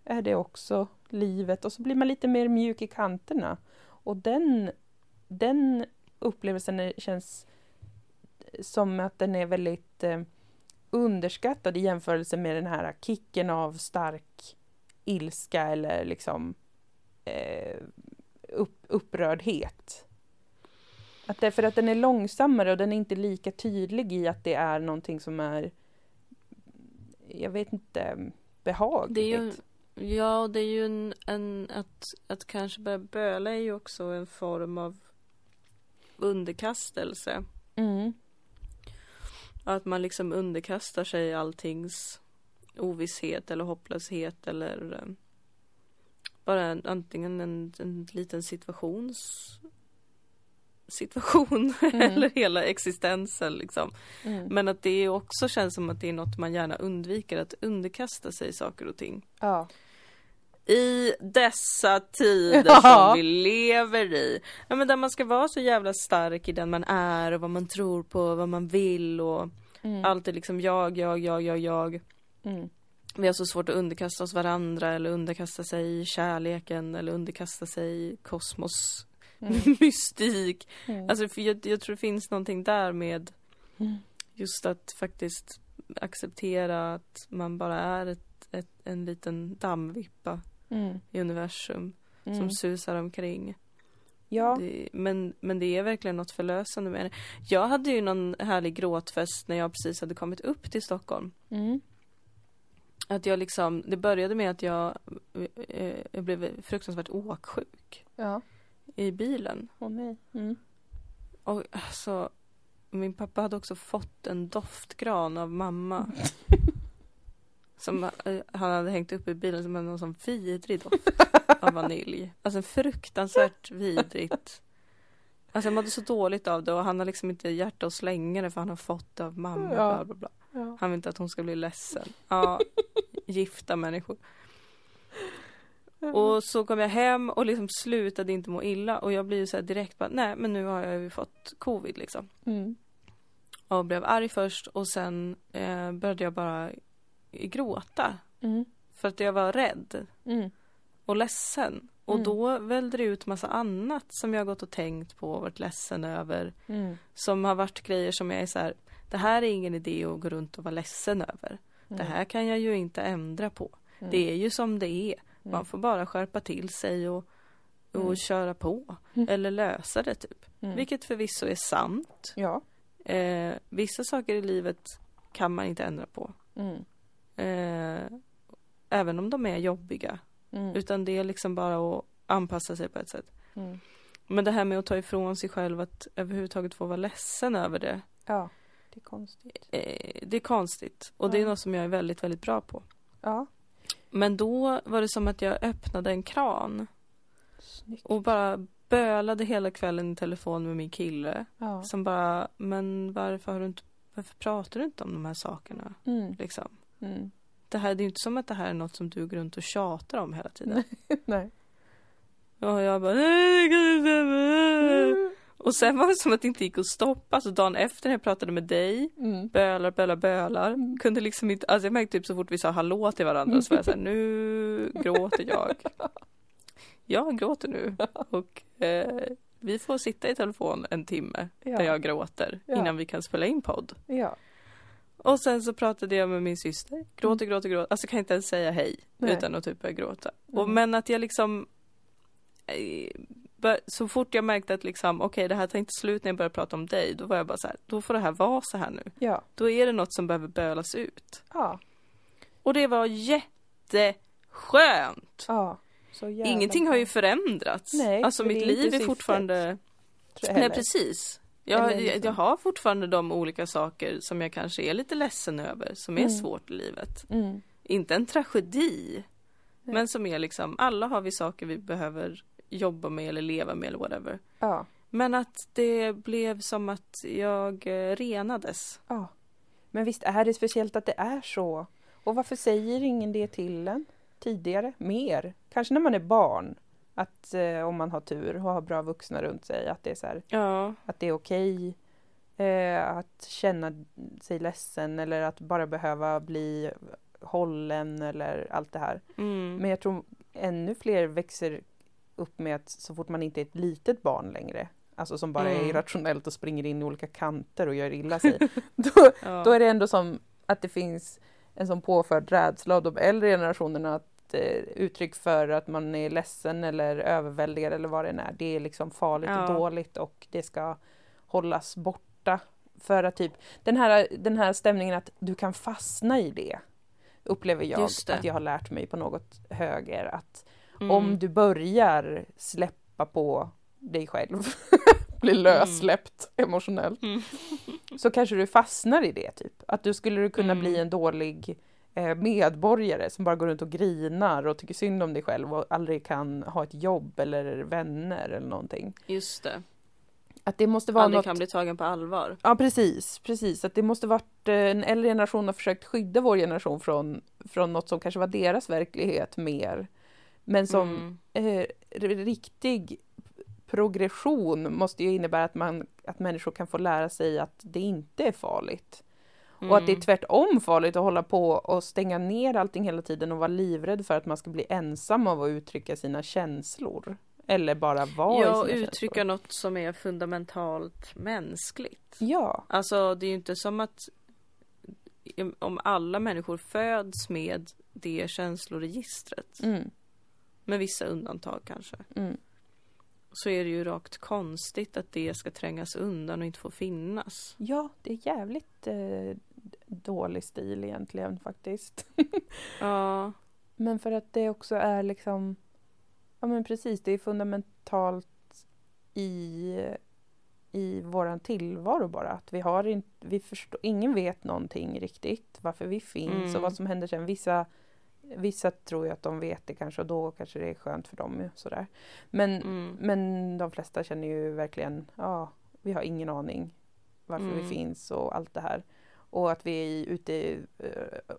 är det också livet och så blir man lite mer mjuk i kanterna. Och den, den upplevelsen känns som att den är väldigt eh, underskattad i jämförelse med den här kicken av stark ilska eller liksom eh, upp, upprördhet. Att det, för att den är långsammare och den är inte lika tydlig i att det är någonting som är, jag vet inte, behagligt. Det är ju, ja, det är ju en, en att, att kanske börja böla är ju också en form av underkastelse. Mm, Att man liksom underkastar sig alltings ovisshet eller hopplöshet eller eh, bara en, antingen en, en liten situations situation Mm. eller hela existensen liksom. Mm. Men att det också känns som att det är något man gärna undviker att underkasta sig saker och ting. Ja. I dessa tider Ja. som vi lever i. Ja, men där man ska vara så jävla stark i den man är och vad man tror på, vad man vill och Mm. allt är liksom jag, jag, jag, jag, jag. Mm. Vi har så svårt att underkasta oss varandra eller underkasta sig kärleken eller underkasta sig kosmos Mm. mystik. Mm. Alltså för jag, jag tror det finns någonting där med Mm. just att faktiskt acceptera att man bara är ett, ett, en liten dammvippa Mm. i universum som Mm. susar omkring. Ja. Det, men, men det är verkligen något förlösande med det. Jag hade ju någon härlig gråtfest när jag precis hade kommit upp till Stockholm. Mm. Att jag liksom, det började med att jag, eh, jag blev fruktansvärt åksjuk Ja. i bilen. Åh nej. Mm. Och alltså, min pappa hade också fått en doftgran av mamma. Som eh, han hade hängt upp i bilen som en någon sån vidrig doft av vanilj. Alltså fruktansvärt vidrigt. Alltså jag mådde så dåligt av det och han har liksom inte hjärta att slänga det för han har fått det av mamma. Ja. Bla, bla, bla. Ja. Han vill inte att hon ska bli ledsen. Ja, gifta människor. Och så kom jag hem och liksom slutade inte må illa och jag blir ju så direkt bara, nej men nu har jag ju fått covid liksom. Mm. Och blev arg först och sen eh, började jag bara gråta. Mm. För att jag var rädd Mm. och ledsen. Och Mm. då vällde det ut massa annat som jag gått och tänkt på och varit ledsen över. Mm. Som har varit grejer som jag är så här, det här är ingen idé att gå runt och vara ledsen över. Det här kan jag ju inte ändra på. Mm. Det är ju som det är. Mm. Man får bara skärpa till sig och, och Mm. köra på. Eller lösa det typ. Vilket förvisso är sant. Ja. Eh, vissa saker i livet kan man inte ändra på. Mm. Eh, även om de är jobbiga. Mm. Utan det är liksom bara att anpassa sig på ett sätt. Mm. Men det här med att ta ifrån sig själv att överhuvudtaget få vara ledsen över det. Ja. Det är konstigt. Eh, det är konstigt. Och det är Ja. något som jag är väldigt, väldigt bra på. Ja. Men då var det som att jag öppnade en kran. Snyggt. Och bara bölade hela kvällen i telefon med min kille. Ja. Som bara, men varför har du inte, varför pratar du inte om de här sakerna? Mm. Liksom. Mm. Det, här, det är ju inte som att det här är något som du går runt och tjatar om hela tiden. Nej. Och jag bara, stämma." Och sen var det som att det inte gick att stoppa. Så dagen efter när jag pratade med dig, Mm. bölar, bölar, bölar. Mm. Kunde liksom inte, alltså jag märkte typ så fort vi sa hallå till varandra så var jag såhär, nu gråter jag. Jag gråter nu. Och eh, vi får sitta i telefon en timme Ja. där jag gråter Ja. innan vi kan spela in podd. Ja. Och sen så pratade jag med min syster. Gråter, gråter, gråter. Alltså kan inte ens säga hej Nej. utan att typ börja gråta. Och, Mm. men att jag liksom eh, så fort jag märkte att liksom okej det här tar inte slut när jag börjar prata om dig. Då var jag bara så här, då får det här vara så här nu. Ja. Då är det något som behöver bölas ut. Ja. Och det var jätteskönt. Ja. Så Ingenting har ju förändrats. Nej, alltså mitt liv är fortfarande Nej precis. Jag, liksom- jag, har fortfarande de olika saker som jag kanske är lite ledsen över, som är Mm. svårt i livet. Mm. Inte en tragedi, Nej. men som är liksom, alla har vi saker vi behöver jobba med eller leva med eller whatever. Ja. Men att det blev som att jag eh, renades. Ja. Men visst är det speciellt att det är så? Och varför säger ingen det till en tidigare? Mer? Kanske när man är barn. Att eh, om man har tur och har bra vuxna runt sig, att det är så här, Ja, att det är okej eh, att känna sig ledsen eller att bara behöva bli hållen eller allt det här. mm. Men jag tror ännu fler växer upp med att så fort man inte är ett litet barn längre, alltså som bara är Mm. irrationellt och springer in i olika kanter och gör illa sig, då, ja. då är det ändå som att det finns en sån påförd rädsla av de äldre generationerna att eh, uttryck för att man är ledsen eller överväldigad eller vad det än är. Det är liksom farligt Ja. och dåligt och det ska hållas borta. För att typ den här, den här stämningen att du kan fastna i det upplever jag att jag har lärt mig på något höger. Att Mm. om du börjar släppa på dig själv, bli lössläppt emotionellt, Mm. så kanske du fastnar i det typ. Att du skulle kunna Mm. bli en dålig medborgare som bara går runt och grinar och tycker synd om dig själv och aldrig kan ha ett jobb eller vänner eller någonting. Just det. Att det måste vara Aldrig något... kan bli tagen på allvar. Ja precis, precis. Att det måste varit eh, en äldre generation har försökt skydda vår generation från, från något som kanske var deras verklighet mer. Men som Mm. eh, riktig progression måste ju innebära att, man, att människor kan få lära sig att det inte är farligt. Och att det är Mm. tvärtom farligt att hålla på och stänga ner allting hela tiden och vara livrädd för att man ska bli ensam av att uttrycka sina känslor. Eller bara vara Ja, uttrycka känslor. något som är fundamentalt mänskligt. Ja, Alltså det är ju inte som att om alla människor föds med det känsloregistret, mm, med vissa undantag kanske, mm. så är det ju rakt konstigt att det ska trängas undan och inte få finnas. ja det är jävligt eh, dålig stil egentligen faktiskt. Ja, Men för att det också är liksom, ja men precis, det är fundamentalt i, i våran tillvaro bara. Att vi har inte, vi förstår, ingen vet någonting riktigt varför vi finns Mm. och vad som händer sen. Vissa, vissa tror ju att de vet det kanske och då kanske det är skönt för dem. Sådär. Men, mm. men de flesta känner ju verkligen, ja, vi har ingen aning varför vi Mm. finns och allt det här. Och att vi är ute, eh,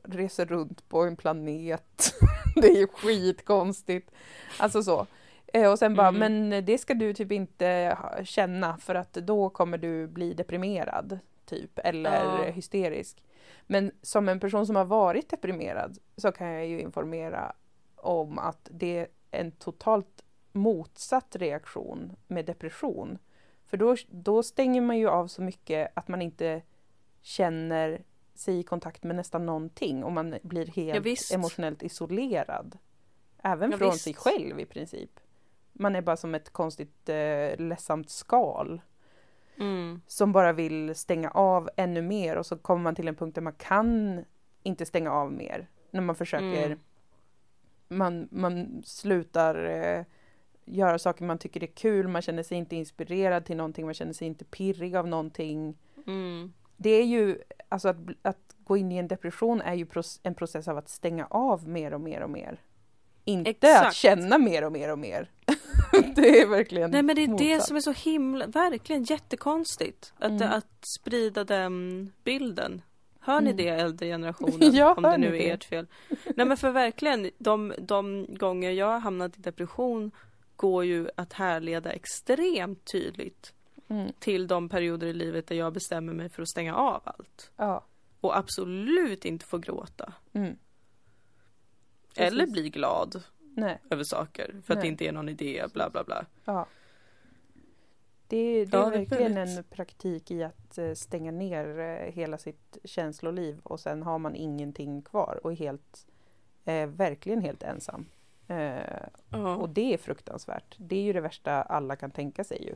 reser runt på en planet. det är ju skitkonstigt. Alltså så. Eh, och sen bara, Mm. men det ska du typ inte känna för att då kommer du bli deprimerad. Typ, eller Ja. hysterisk. Men som en person som har varit deprimerad så kan jag ju informera om att det är en totalt motsatt reaktion med depression. För då, då stänger man ju av så mycket att man inte känner sig i kontakt med nästan någonting och man blir Ja, helt visst. emotionellt isolerad. Även Ja, från visst. sig själv i princip. Man är bara som ett konstigt eh, ledsamt skal Mm. som bara vill stänga av ännu mer och så kommer man till en punkt där man kan inte stänga av mer. När man försöker, Mm. man, man slutar eh, göra saker man tycker är kul, man känner sig inte inspirerad till någonting, man känner sig inte pirrig av någonting. Mm. Det är ju, alltså att, att gå in i en depression är ju en process av att stänga av mer och mer och mer. Inte att Exakt. känna mer och mer och mer. det är verkligen Nej men det är det motsatt. som är så himla, verkligen jättekonstigt. Att, Mm. att sprida den bilden. Hör ni Mm. det äldre generationen? Ja, om det nu det? är ert fel. Nej men för verkligen, de, de gånger jag har hamnat i depression går ju att härleda extremt tydligt Mm, till de perioder i livet där jag bestämmer mig för att stänga av allt. ja. Och absolut inte få gråta. Mm, Eller bli glad nej. över saker för att det Nej. inte är någon idé, bla bla bla. Ja. Det, det är Ja, det är verkligen väldigt- en praktik i att eh, stänga ner eh, hela sitt känsloliv och sen har man ingenting kvar och är helt, eh, verkligen helt ensam. Eh, Ja. och det är fruktansvärt. Det är ju det värsta alla kan tänka sig ju.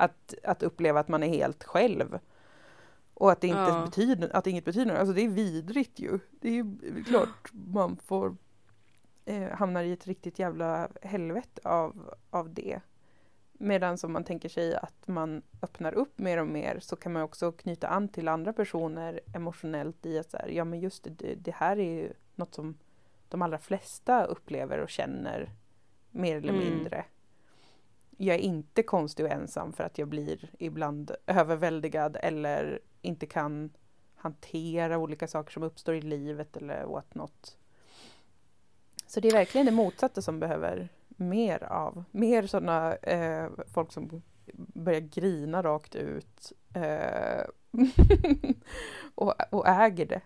Att, att uppleva att man är helt själv. Och att det inte Ja. betyder, att inget betyder något. Alltså det är vidrigt ju. Det är ju klart man får eh, hamnar i ett riktigt jävla helvete av, av det. Medan som man tänker sig att man öppnar upp mer och mer så kan man också knyta an till andra personer emotionellt i att så här, ja men just det, det här är ju något som de allra flesta upplever och känner mer eller Mm. Jag är inte konstig och ensam för att jag blir ibland överväldigad eller inte kan hantera olika saker som uppstår i livet eller what not. Så det är verkligen det motsatta som behöver mer av. Mer sådana eh, folk som börjar grina rakt ut eh, och, och äger det.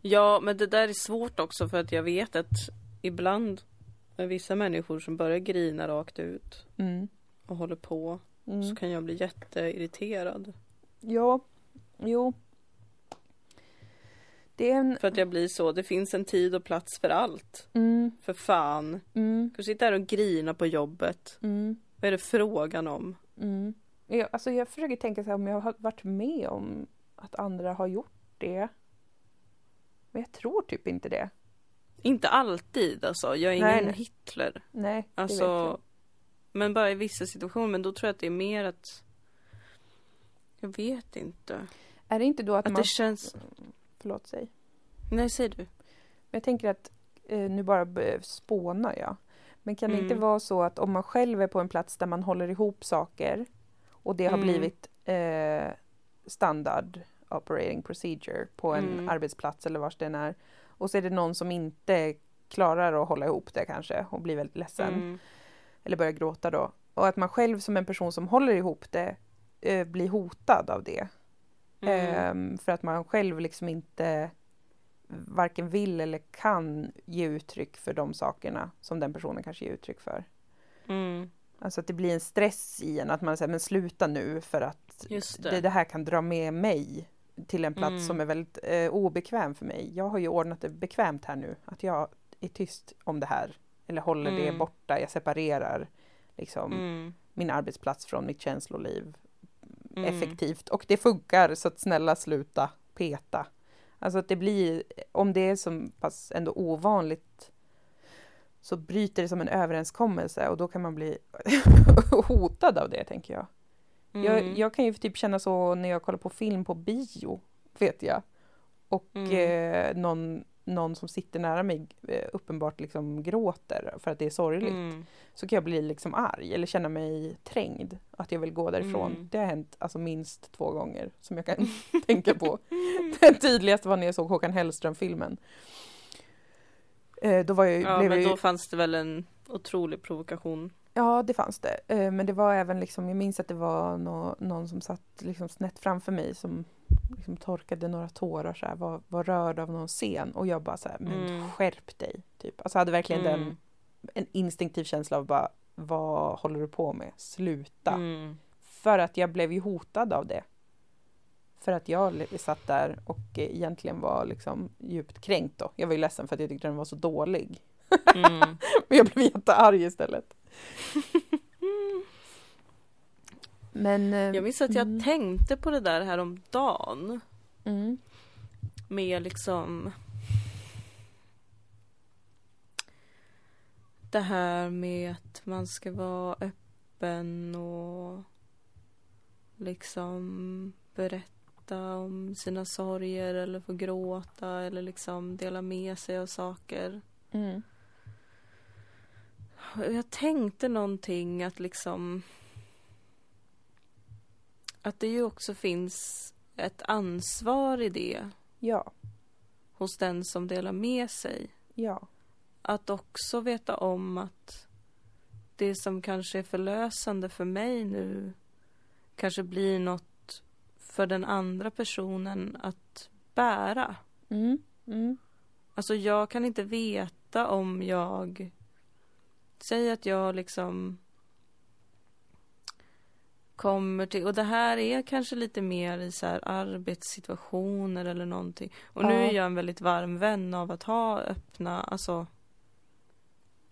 Ja, men det där är svårt också för att jag vet att ibland med vissa människor som börjar grina rakt ut Mm. och håller på Mm. så kan jag bli jätteirriterad. Ja, jo. En... För att jag blir så, det finns en tid och plats för allt. Mm, För fan. mm, Du sitter här och grinar på jobbet. mm, Vad är det frågan om? mm. Jag, alltså jag försöker tänka så här om jag har varit med om att andra har gjort det. Men jag tror typ inte det. Inte alltid alltså. Jag är Nej, ingen nej. Hitler. Nej, det vet Alltså, jag. men bara i vissa situationer. Men då tror jag att det är mer att jag vet inte. Är det inte då att, Att man... det känns... Förlåt, säg. Nej, säger du. Jag tänker att, eh, nu bara spånar jag. Men kan det inte Mm. vara så att om man själv är på en plats där man håller ihop saker och det har Mm. blivit eh, standard operating procedure på en Mm. arbetsplats eller vars den är. Och så är det någon som inte klarar att hålla ihop det kanske och blir väldigt ledsen. Mm. Eller börjar gråta då. Och att man själv som en person som håller ihop det eh, blir hotad av det. Mm. Ehm, för att man själv liksom inte varken vill eller kan ge uttryck för de sakerna som den personen kanske ger uttryck för. Mm. Alltså att det blir en stress i en, att man säger men sluta nu för att det. det. Det, här kan dra med mig till en plats Mm. som är väldigt eh, obekväm för mig. Jag har ju ordnat det bekvämt här nu, att jag är tyst om det här. Eller håller det Mm. borta, jag separerar liksom Mm. min arbetsplats från mitt känsloliv Mm. effektivt och det funkar så att snälla sluta peta. Alltså att det blir, om det är så pass ändå ovanligt så bryter det som en överenskommelse och då kan man bli hotad av det tänker jag. Jag, Mm. jag kan ju typ känna så när jag kollar på film på bio, vet jag. Och Mm. eh, någon, någon som sitter nära mig eh, uppenbart liksom gråter för att det är sorgligt Mm. så kan jag bli liksom arg eller känna mig trängd. Att jag vill gå därifrån. Mm. Det har hänt alltså minst två gånger som jag kan tänka på. Den tydligaste var när jag såg Håkan Hellström-filmen. Eh, då var jag, Ja, blev men jag ju, då fanns det väl en otrolig provokation. Ja, det fanns det. Eh, men det var även liksom, jag minns att det var nå, någon som satt liksom snett framför mig som liksom torkade några tårar så här, var, var rörd av någon scen och jag bara så här, men Mm. skärp dig. Typ. Alltså hade verkligen den, Mm. en instinktiv känsla av bara, vad håller du på med? Sluta. Mm. För att jag blev ju hotad av det. För att jag satt där och egentligen var liksom djupt kränkt då. Jag var ju ledsen för att jag tyckte den var så dålig. Mm. Men jag blev jättearg istället. Men... eh, Jag minns att jag Mm. tänkte på det där här om dagen mm, med liksom det här med att man ska vara öppen och liksom berätta om sina sorger eller få gråta eller liksom dela med sig av saker. mm, Jag tänkte någonting att liksom att det ju också finns ett ansvar i det ja, hos den som delar med sig. ja, Att också veta om att det som kanske är förlösande för mig nu kanske blir något för den andra personen att bära. mm, mm, Alltså jag kan inte veta om jag Säg att jag liksom kommer till, och det här är kanske lite mer i så här arbetssituationer eller någonting. Och nu Ja. är jag en väldigt varm vän av att ha öppna, alltså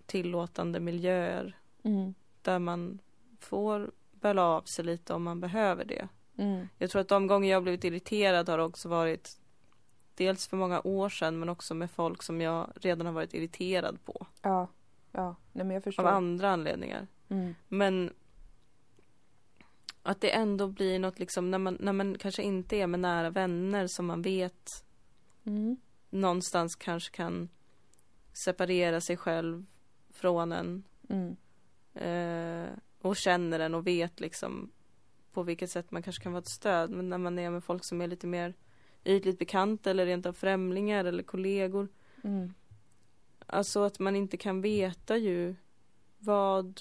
tillåtande miljöer mm, där man får böla av sig lite om man behöver det. mm, Jag tror att de gånger jag blivit irriterad har också varit dels för många år sedan men också med folk som jag redan har varit irriterad på. ja, ja, nej men jag Av förstår. andra anledningar. Mm, Men att det ändå blir något liksom när man, när man kanske inte är med nära vänner som man vet mm, någonstans kanske kan separera sig själv från en mm, eh, och känner den och vet liksom på vilket sätt man kanske kan vara ett stöd. Men när man är med folk som är lite mer ytligt bekanta eller rent av främlingar eller kollegor. mm, Alltså att man inte kan veta ju vad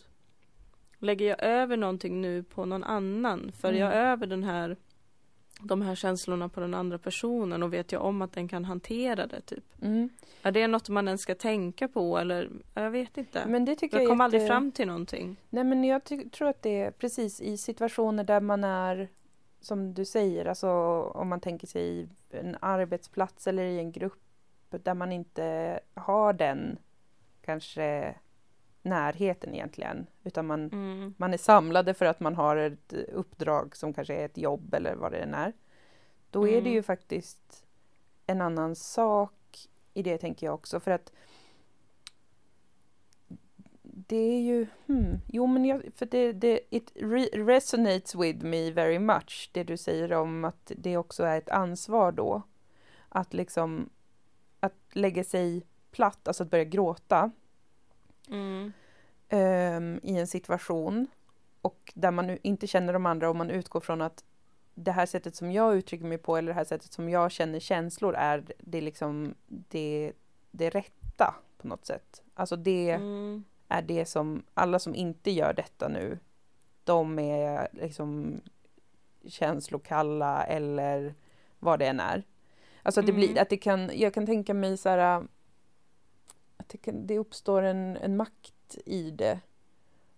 lägger jag över någonting nu på någon annan? För Mm. jag över den här de här känslorna på den andra personen och vet jag om att den kan hantera det typ. mm. Är det något man ens ska tänka på eller jag vet inte. Men det tycker jag jag kom är aldrig jätte- fram till någonting. Nej men jag tror att det är precis i situationer där man är som du säger, alltså om man tänker sig i en arbetsplats eller i en grupp där man inte har den kanske närheten egentligen utan man, Mm. man är samlade för att man har ett uppdrag som kanske är ett jobb eller vad det än är. Då är det Mm. ju faktiskt en annan sak i det tänker jag också för att det är ju, hmm, jo men jag, för det, det it re resonates with me very much det du säger om att det också är ett ansvar då att liksom att lägga sig platt, alltså att börja gråta Mm. ehm, i en situation och där man inte känner de andra och man utgår från att det här sättet som jag uttrycker mig på eller det här sättet som jag känner känslor är det liksom det, det rätta på något sätt. Alltså det Mm. är det som alla som inte gör detta nu, de är liksom känslokalla eller vad det än är. Alltså att det blir, Mm. att det kan, jag kan tänka mig så här äh, att det, kan, det uppstår en, en makt i det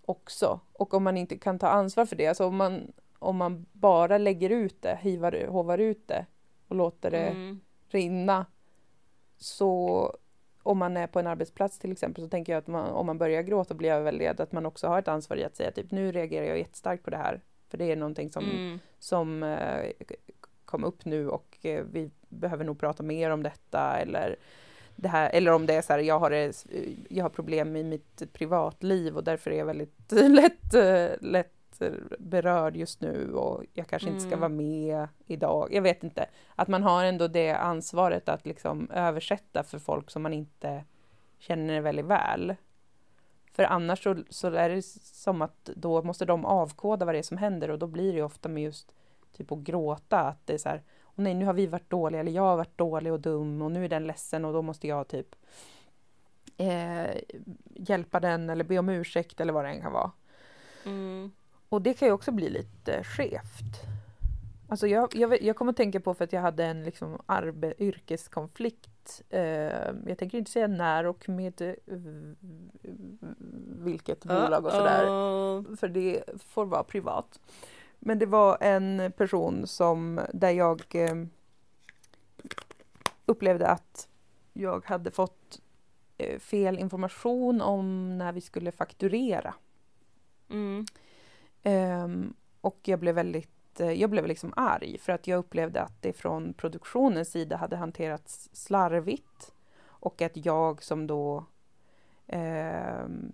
också. Och om man inte kan ta ansvar för det, alltså om man, om man bara lägger ut det, hivar, hovar ut det och låter det Mm. rinna. Så om man är på en arbetsplats till exempel så tänker jag att man, om man börjar gråta och bli överväldigad att man också har ett ansvar i att säga typ nu reagerar jag jättestarkt på det här. För det är någonting som, Mm. som eh, kom upp nu och eh, vi behöver nog prata mer om detta eller det här, eller om det är så här, jag har, det, jag har problem i mitt privatliv och därför är jag väldigt lätt, lätt berörd just nu och jag kanske inte ska Mm. vara med idag. Jag vet inte. Att man har ändå det ansvaret att liksom översätta för folk som man inte känner väldigt väl. För annars så, så är det som att då måste de avkoda vad det är som händer och då blir det ofta med just typ att gråta att det är så här, Åh nej nu har vi varit dåliga eller jag har varit dålig och dum och nu är den ledsen och då måste jag typ eh, hjälpa den eller be om ursäkt eller vad det än kan vara. Mm. Och det kan ju också bli lite skevt. Alltså jag, jag, jag kommer att tänka på för att jag hade en liksom arbe, yrkeskonflikt. Eh, jag tänker inte säga när och med eh, vilket bolag och sådär. Uh-oh. För det får vara privat. Men det var en person som där jag eh, upplevde att jag hade fått eh, fel information om när vi skulle fakturera. Mm. Ehm, och jag blev väldigt, eh, jag blev liksom arg för att jag upplevde att det från produktionens sida hade hanterats slarvigt och att jag som då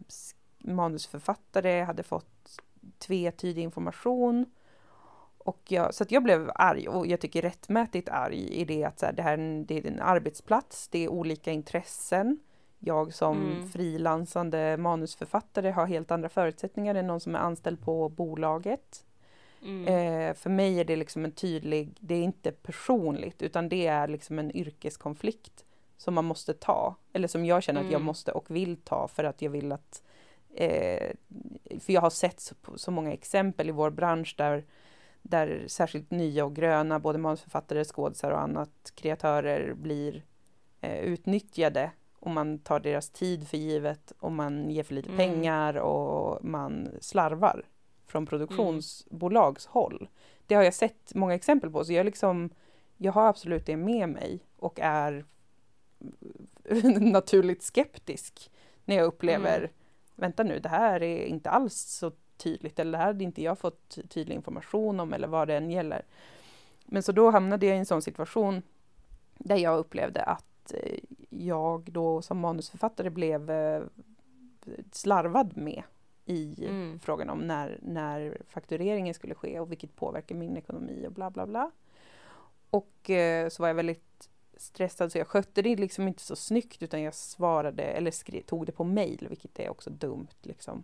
s- manusförfattare hade fått tvetydig information. Och jag, så jag blev arg och jag tycker rättmätigt arg i det att så här, det här är en, det är en arbetsplats, det är olika intressen. Jag som Mm. frilansande manusförfattare har helt andra förutsättningar än någon som är anställd på bolaget. Mm. Eh, för mig är det liksom en tydlig, det är inte personligt utan det är liksom en yrkeskonflikt som man måste ta. Eller som jag känner att jag Mm. måste och vill ta för att jag vill att eh, för jag har sett så, så många exempel i vår bransch där, där särskilt nya och gröna, både manusförfattare, skådisar och annat, kreatörer blir eh, utnyttjade och man tar deras tid för givet och man ger för lite Mm. pengar och man slarvar från produktionsbolags håll. Det har jag sett många exempel på så jag liksom jag har absolut det med mig och är naturligt skeptisk när jag upplever Mm. vänta nu, det här är inte alls så tydligt eller det här hade inte jag fått tydlig information om eller vad det än gäller. Men så då hamnade jag i en sån situation där jag upplevde att eh, jag då som manusförfattare blev eh, slarvad med i Mm. frågan om när, när faktureringen skulle ske och vilket påverkar min ekonomi och bla bla bla. Och eh, så var jag väldigt stressad så jag skötte det liksom inte så snyggt utan jag svarade eller skrev, tog det på mail vilket är också dumt liksom.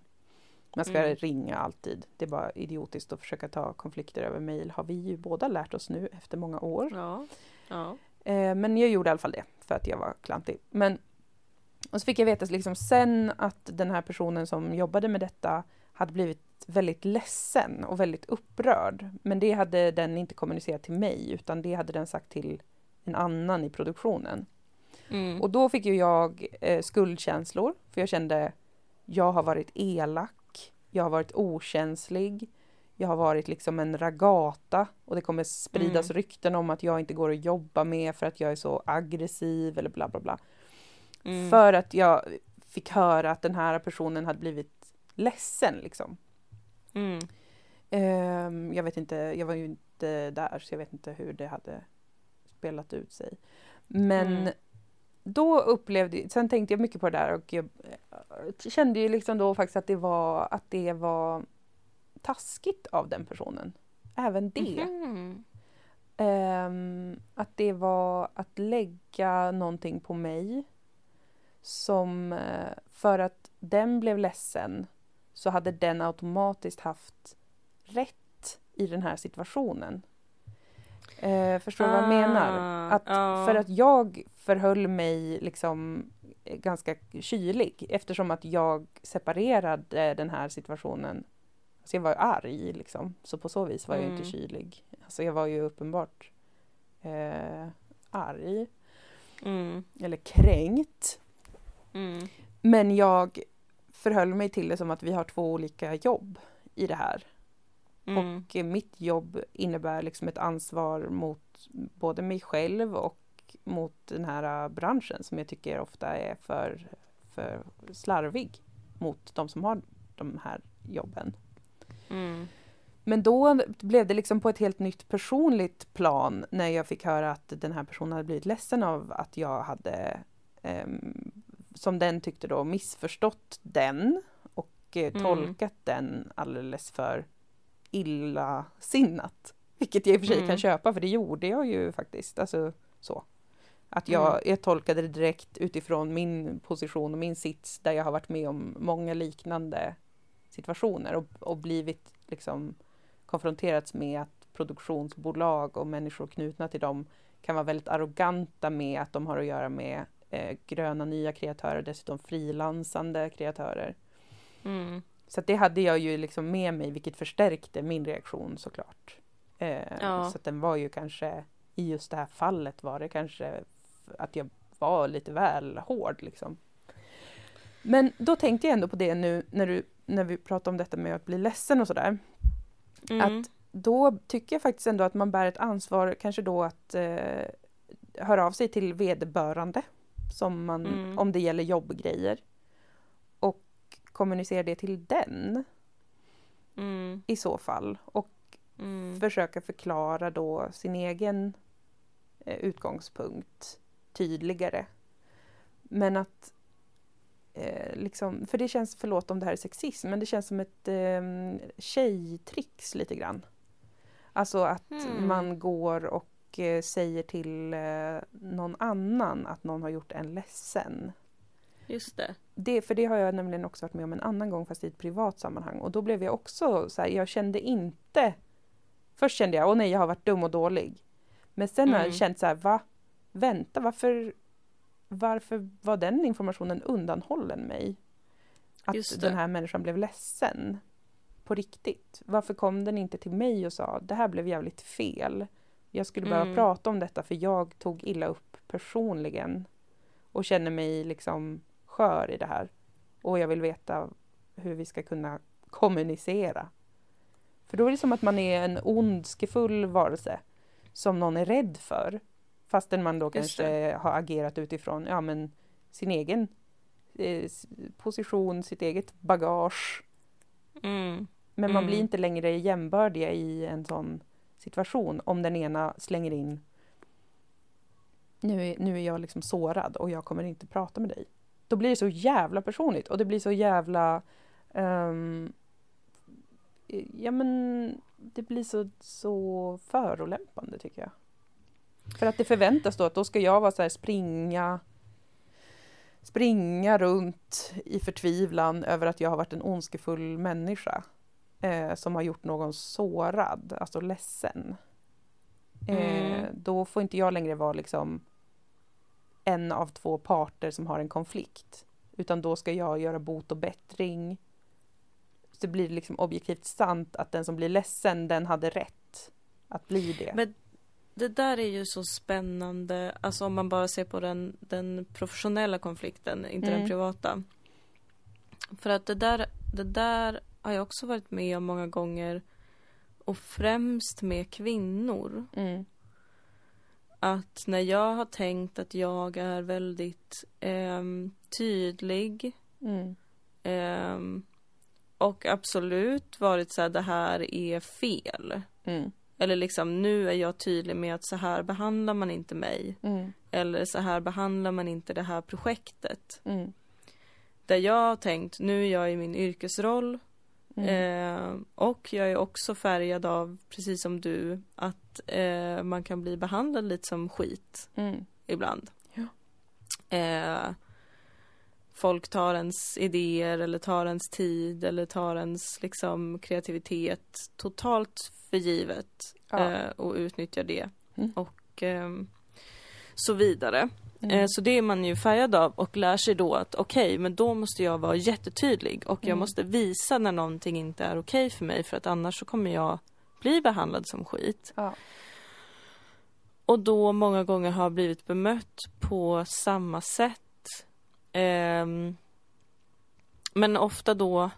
Man ska Mm. ringa alltid. Det är bara idiotiskt att försöka ta konflikter över mail har vi ju båda lärt oss nu efter många år. Ja. Ja. Eh, men jag gjorde i alla fall det för att jag var klantig. Men, och så fick jag veta liksom sen att den här personen som jobbade med detta hade blivit väldigt ledsen och väldigt upprörd. Men det hade den inte kommunicerat till mig utan det hade den sagt till en annan i produktionen. Mm. Och då fick ju jag eh, skuldkänslor för jag kände jag har varit elak, jag har varit okänslig, jag har varit liksom en ragata och det kommer spridas Mm. rykten om att jag inte går att jobba med för att jag är så aggressiv eller bla bla bla. Mm. För att jag fick höra att den här personen hade blivit ledsen liksom. Mm. Ehm, jag vet inte, jag var ju inte där så jag vet inte hur det hade spelat ut sig. Men Mm. Då upplevde, sen tänkte jag mycket på det där och jag eh, kände ju liksom då faktiskt att det var, att det var taskigt av den personen. Även det. Mhm. ehm, att det var att lägga någonting på mig som eh, för att den blev ledsen så hade den automatiskt haft rätt i den här situationen. Eh, förstår du vad jag menar? Ah, Att ja. För att jag förhöll mig liksom eh, ganska kylig eftersom att jag separerade den här situationen. Alltså jag var ju arg liksom, så på så vis var jag inte Mm. kylig. Alltså jag var ju uppenbart eh, arg Mm, eller kränkt. mm, Men jag förhöll mig till det som att vi har två olika jobb i det här. mm, Och mitt jobb innebär liksom ett ansvar mot både mig själv och mot den här eh, branschen som jag tycker ofta är för, för slarvig mot de som har de här jobben. mm, Men då blev det liksom på ett helt nytt personligt plan när jag fick höra att den här personen hade blivit ledsen av att jag hade, ehm, som den tyckte då, missförstått den och eh, Mm. tolkat den alldeles för illasinnat. Vilket jag i och för sig Mm. kan köpa, för det gjorde jag ju faktiskt. Alltså så. Att jag, jag tolkade det direkt utifrån min position och min sits där jag har varit med om många liknande situationer och, och blivit liksom konfronterats med att produktionsbolag och människor knutna till dem kan vara väldigt arroganta med att de har att göra med eh, gröna nya kreatörer, dessutom frilansande kreatörer. mm. Så det hade jag ju liksom med mig, vilket förstärkte min reaktion såklart. Eh, Ja. Så den var ju kanske, i just det här fallet var det kanske att jag var lite väl hård liksom. Men då tänkte jag ändå på det nu när, du, när vi pratade om detta med att bli ledsen och sådär. Mm. Att då tycker jag faktiskt ändå att man bär ett ansvar kanske då att eh, höra av sig till vederbörande som man, Mm. om det gäller jobbgrejer. Och kommunicera det till den Mm, i så fall. Och mm, försöka förklara då sin egen eh, utgångspunkt tydligare. Men att eh, liksom, för det känns, förlåt om det här är sexism, men det känns som ett eh, tjejtricks lite grann. Alltså att Hmm. man går och eh, säger till eh, någon annan att någon har gjort en ledsen. just det. Det, för det har jag nämligen också varit med om en annan gång fast i ett privat sammanhang och då blev jag också så här, jag kände inte Först kände jag, åh nej jag har varit dum och dålig. Men sen har jag Mm. känt så här, va? Vänta, varför Varför var den informationen undanhållen mig? Att den här människan blev ledsen. På riktigt. Varför kom den inte till mig och sa, det här blev jävligt fel. Jag skulle behöva Mm. prata om detta för jag tog illa upp personligen. Och känner mig liksom skör i det här. Och jag vill veta hur vi ska kunna kommunicera. För då är det som att man är en ondskefull varelse som någon är rädd för. Fastän man då kanske har agerat utifrån ja, men sin egen eh, position, sitt eget bagage. Mm, Men man Mm. blir inte längre jämbördiga i en sån situation om den ena slänger in nu är, nu är jag liksom sårad och jag kommer inte prata med dig. Då blir det så jävla personligt och det blir så jävla ehm, Ja men det blir så, så förolämpande tycker jag. För att det förväntas då att då ska jag vara så här springa springa runt i förtvivlan över att jag har varit en ondskefull människa eh, som har gjort någon sårad, alltså ledsen. Eh, Mm. Då får inte jag längre vara liksom en av två parter som har en konflikt. Utan då ska jag göra bot och bättring. Så det blir liksom objektivt sant att den som blir ledsen, den hade rätt att bli det. Men det där är ju så spännande, alltså om man bara ser på den, den professionella konflikten, inte Mm. den privata. För att det där, det där har jag också varit med om många gånger och främst med kvinnor. Mm. Att när jag har tänkt att jag är väldigt ehm, tydlig Mm. ehm, och absolut varit så här, det här är fel. Mm. Eller liksom, nu är jag tydlig med att så här behandlar man inte mig. Mm. Eller så här behandlar man inte det här projektet. Mm. Där jag har tänkt, nu är jag i min yrkesroll. Mm. Eh, och jag är också färgad av, precis som du, att eh, man kan bli behandlad lite som skit Mm. ibland. Ja. Eh, folk tar ens idéer eller tar ens tid eller tar ens liksom, kreativitet totalt för givet Ja. eh, och utnyttjar det. Mm. Och ehm, så vidare. Mm. Eh, Så det är man ju färgad av och lär sig då att okej, men då måste jag vara jättetydlig och jag Mm. måste visa när någonting inte är okej för mig för att annars så kommer jag bli behandlad som skit. Ja. Och då många gånger har blivit bemött på samma sätt. Ehm, men ofta då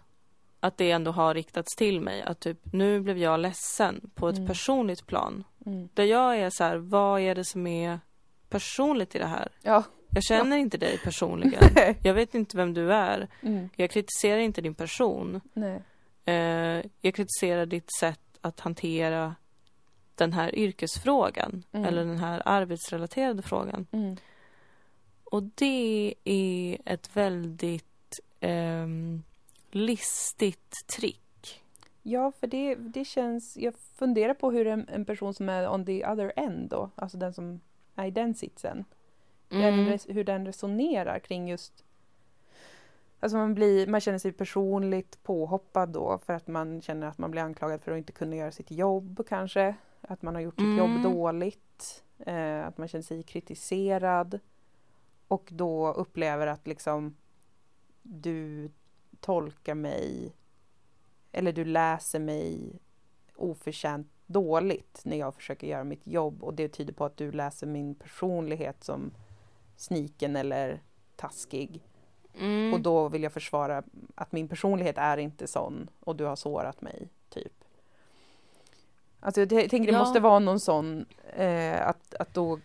att det ändå har riktats till mig att typ nu blev jag ledsen på ett Mm. personligt plan. Mm. Där jag är så här, vad är det som är personligt i det här? Ja. Jag känner inte dig personligen. Nej. Jag vet inte vem du är. Mm. Jag kritiserar inte din person. Nej. Eh, jag kritiserar ditt sätt att hantera den här yrkesfrågan Mm. eller den här arbetsrelaterade frågan. Och det är ett väldigt ehm, listigt trick. Ja, för det, det känns... Jag funderar på hur en, en person som är on the other end då, alltså den som är i den sitsen, den, Mm. res- hur den resonerar kring just... Alltså man, blir, man känner sig personligt påhoppad då för att man känner att man blir anklagad för att inte kunna göra sitt jobb kanske. Att man har gjort sitt Mm. jobb dåligt. Eh, att man känner sig kritiserad. Och då upplever att liksom du tolkar mig eller du läser mig oförtjänt dåligt när jag försöker göra mitt jobb och det tyder på att du läser min personlighet som sniken eller taskig. Mm. Och då vill jag försvara att min personlighet är inte sån och du har sårat mig, typ. Alltså jag tänker det Ja. måste vara någon sån eh, att, att då,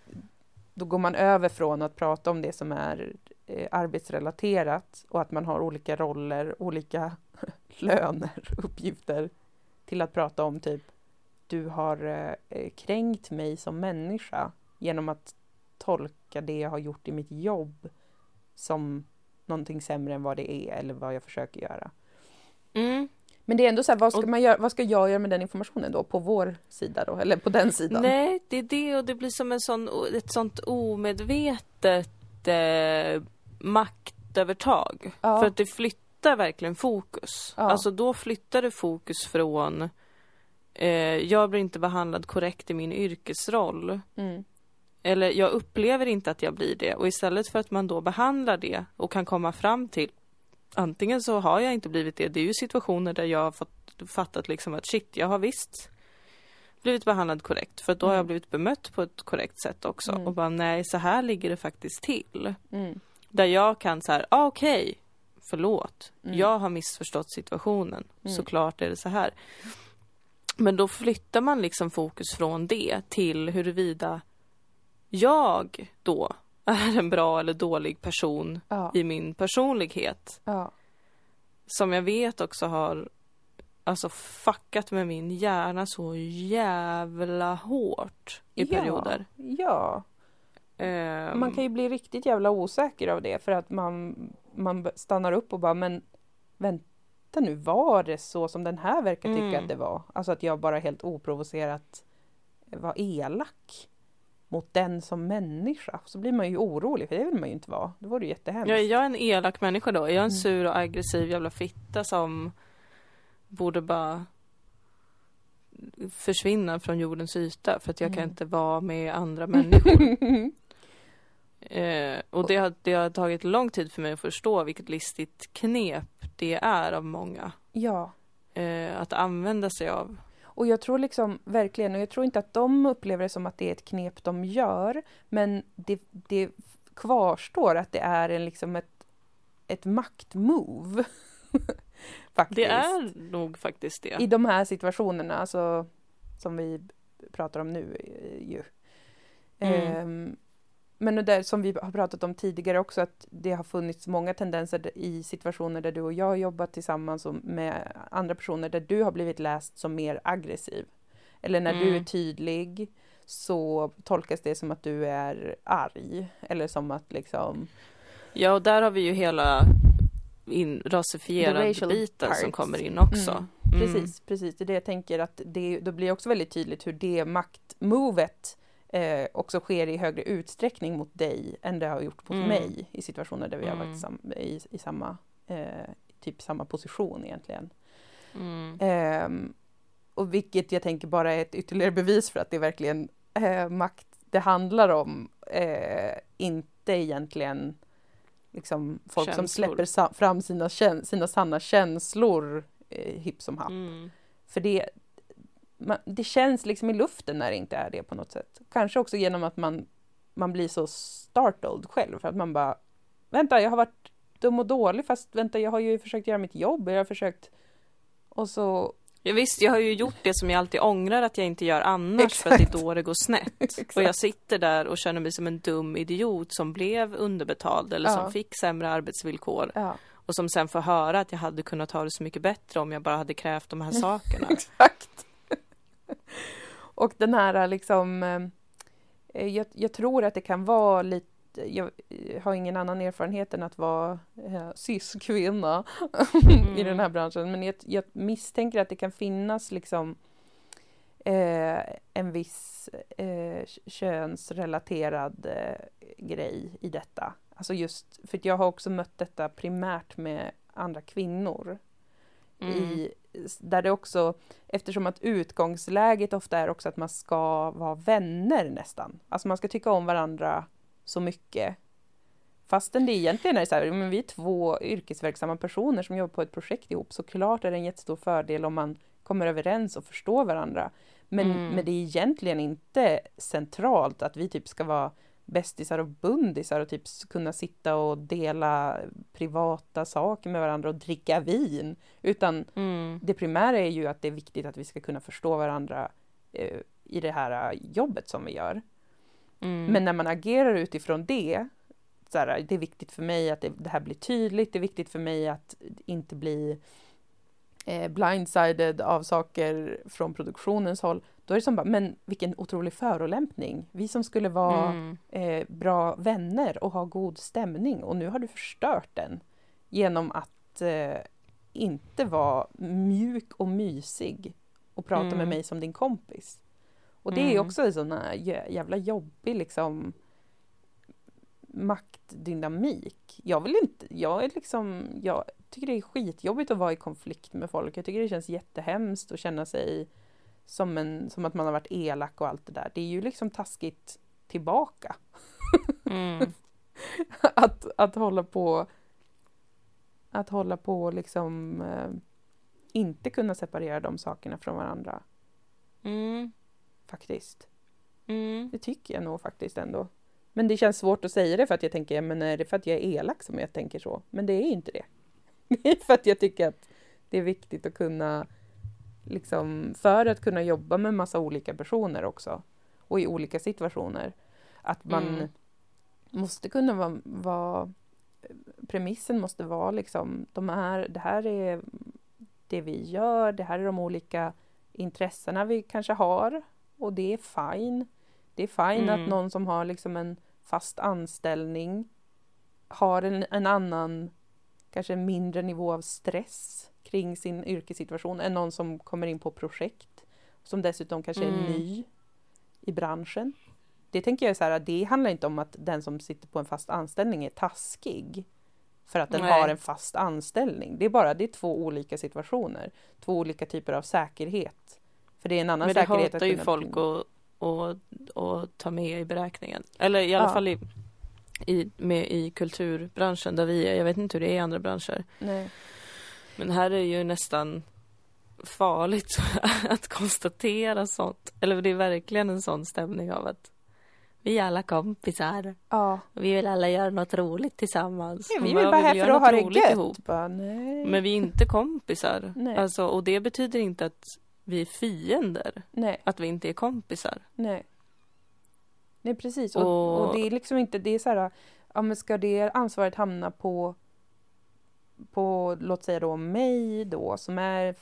då går man över från att prata om det som är eh, arbetsrelaterat och att man har olika roller, olika löner, uppgifter till att prata om typ du har eh, kränkt mig som människa genom att tolka det jag har gjort i mitt jobb som någonting sämre än vad det är eller vad jag försöker göra. Mm. Men det är ändå så här, vad ska, man göra, vad ska jag göra med den informationen då? På vår sida då? Eller på den sidan? Nej, det är det och det blir som en sån, ett sånt omedvetet eh, maktövertag. Ja. För att det flyttar verkligen fokus. Ja. Alltså då flyttar det fokus från eh, jag blir inte behandlad korrekt i min yrkesroll. Mm. Eller jag upplever inte att jag blir det. Och istället för att man då behandlar det och kan komma fram till antingen så har jag inte blivit det. Det är ju situationer där jag har fått, fattat liksom att shit, jag har visst blivit behandlad korrekt. För då har jag Mm. blivit bemött på ett korrekt sätt också. Mm. Och bara nej, så här ligger det faktiskt till. Mm. Där jag kan så här, ah, okej, förlåt. Mm. Jag har missförstått situationen. Mm. Såklart är det så här. Men då flyttar man liksom fokus från det till huruvida jag då är en bra eller dålig person Ja. i min personlighet. Ja. Som jag vet också har alltså fuckat med min hjärna så jävla hårt i Ja. perioder. ja. Ehm, Man kan ju bli riktigt jävla osäker av det för att man, man stannar upp och bara men vänta nu, var det så som den här verkar tycka Mm. att det var? Alltså att jag bara helt oprovocerat var elak mot den som människa. Så blir man ju orolig, för det vill man ju inte vara. Det vore ju jättehemskt. Ja, är jag en elak människa då? Är jag en Mm. sur och aggressiv jävla fitta som borde bara försvinna från jordens yta för att jag kan Mm. inte vara med andra människor. eh, och det har, det har tagit lång tid för mig att förstå vilket listigt knep det är av många ja. eh, att använda sig av. Och jag tror liksom verkligen, och jag tror inte att de upplever det som att det är ett knep de gör, men det, det kvarstår att det är en, liksom ett, ett maktmove. Faktiskt. Det är nog faktiskt det. I de här situationerna, alltså, som vi pratar om nu eh, ju. Mm. Ehm, men det där som vi har pratat om tidigare också, att det har funnits många tendenser i situationer där du och jag har jobbat tillsammans och med andra personer där du har blivit läst som mer aggressiv. Eller när du är Mm. tydlig så tolkas det som att du är arg. Eller som att liksom... Ja, och där har vi ju hela in, rasifierad biten som parts. kommer in också. Mm. Mm. Precis, precis. Det är det jag tänker att det, då blir också väldigt tydligt hur det maktmovet eh, också sker i högre utsträckning mot dig än det har gjort mot Mm. mig i situationer där vi har Mm. varit sam, i, i samma, eh, typ samma position egentligen. Mm. Ehm, och vilket jag tänker bara är ett ytterligare bevis för att det är verkligen eh, makt det handlar om. Eh, inte egentligen liksom folk som Känslor. släpper sa- fram sina, sina sanna känslor eh, hipp som happ. Mm. För det, man, det känns liksom i luften när det inte är det på något sätt. Kanske också genom att man, man blir så startled själv. För att man bara, vänta jag har varit dum och dålig fast vänta jag har ju försökt göra mitt jobb. Jag har försökt och så Ja, visst, jag har ju gjort det som jag alltid ångrar att jag inte gör annars för att det är då det går snett. Exakt. Och jag sitter där och känner mig som en dum idiot som blev underbetald eller Ja. som fick sämre arbetsvillkor ja, och som sen får höra att jag hade kunnat ha det så mycket bättre om jag bara hade krävt de här sakerna. exakt. Och den här liksom, eh, jag, jag tror att det kan vara lite jag eh, har ingen annan erfarenhet än att vara eh, cis-kvinna i den här branschen. Men jag, jag misstänker att det kan finnas liksom eh, en viss eh, könsrelaterad grej i detta. Alltså just för jag har också mött detta primärt med andra kvinnor. Mm. I, där det också, eftersom att utgångsläget ofta är också att man ska vara vänner nästan. Alltså man ska tycka om varandra så mycket. Fastän det egentligen är så här, men vi är två yrkesverksamma personer som jobbar på ett projekt ihop. Så klart är det en jättestor fördel om man kommer överens och förstår varandra. Men, Mm. men det är egentligen inte centralt att vi typ ska vara bästisar och bundisar och typ kunna sitta och dela privata saker med varandra och dricka vin. Utan Mm. det primära är ju att det är viktigt att vi ska kunna förstå varandra eh, i det här eh, jobbet som vi gör. Mm. Men när man agerar utifrån det, så här, det är viktigt för mig att det, det här blir tydligt, det är viktigt för mig att inte bli eh, blindsided av saker från produktionens håll, då är det som bara, men vilken otrolig förolämpning. Vi som skulle vara Mm. eh, bra vänner och ha god stämning och nu har du förstört den genom att eh, inte vara mjuk och mysig och prata med Mm. mig som din kompis. Och det är Mm. också en sån jävla jobbig liksom maktdynamik. Jag vill inte, jag är liksom, jag tycker det är skitjobbigt att vara i konflikt med folk. Jag tycker det känns jättehemskt att känna sig som, en, som att man har varit elak och allt det där. Det är ju liksom taskigt tillbaka. Mm. att, att hålla på att hålla på liksom eh, inte kunna separera de sakerna från varandra Mm. faktiskt. Mm. Det tycker jag nog faktiskt ändå. Men det känns svårt att säga det för att jag tänker, men är det för att jag är elak som jag tänker så? Men det är inte det. Det är för att jag tycker att det är viktigt att kunna liksom, för att kunna jobba med massa olika personer också och i olika situationer. Att man Mm. måste kunna vara, vara premissen måste vara liksom, de här, det här är det vi gör, det här är de olika intressena vi kanske har och det är fine. Det är fine Mm. att någon som har liksom en fast anställning har en, en annan, kanske en mindre nivå av stress kring sin yrkessituation än någon som kommer in på projekt som dessutom kanske är Mm. ny i branschen. Det tänker jag är så här, det handlar inte om att den som sitter på en fast anställning är taskig för att den Nej. har en fast anställning. Det är bara det är två olika situationer, två olika typer av säkerhet. För det är en annan Men det säkerhet hatar ju folk att, att, att ta med i beräkningen. Eller i alla Ja. fall i, i, med i kulturbranschen där vi är. Jag vet inte hur det är i andra branscher. Nej. Men här är ju nästan farligt att konstatera sånt. Eller det är verkligen en sån stämning av att vi är alla kompisar. Ja. Vi vill alla göra något roligt tillsammans. Ja, vi vill bara här för att ha det roligt gött. ihop. Bara. Men vi är inte kompisar. Nej. Alltså, och det betyder inte att vi är fiender. nej, Att vi inte är kompisar. nej. Nej, precis. Och, Och- och det är liksom inte, det är så här, ja men ska det ansvaret hamna på på, låt säga då mig då, som, är,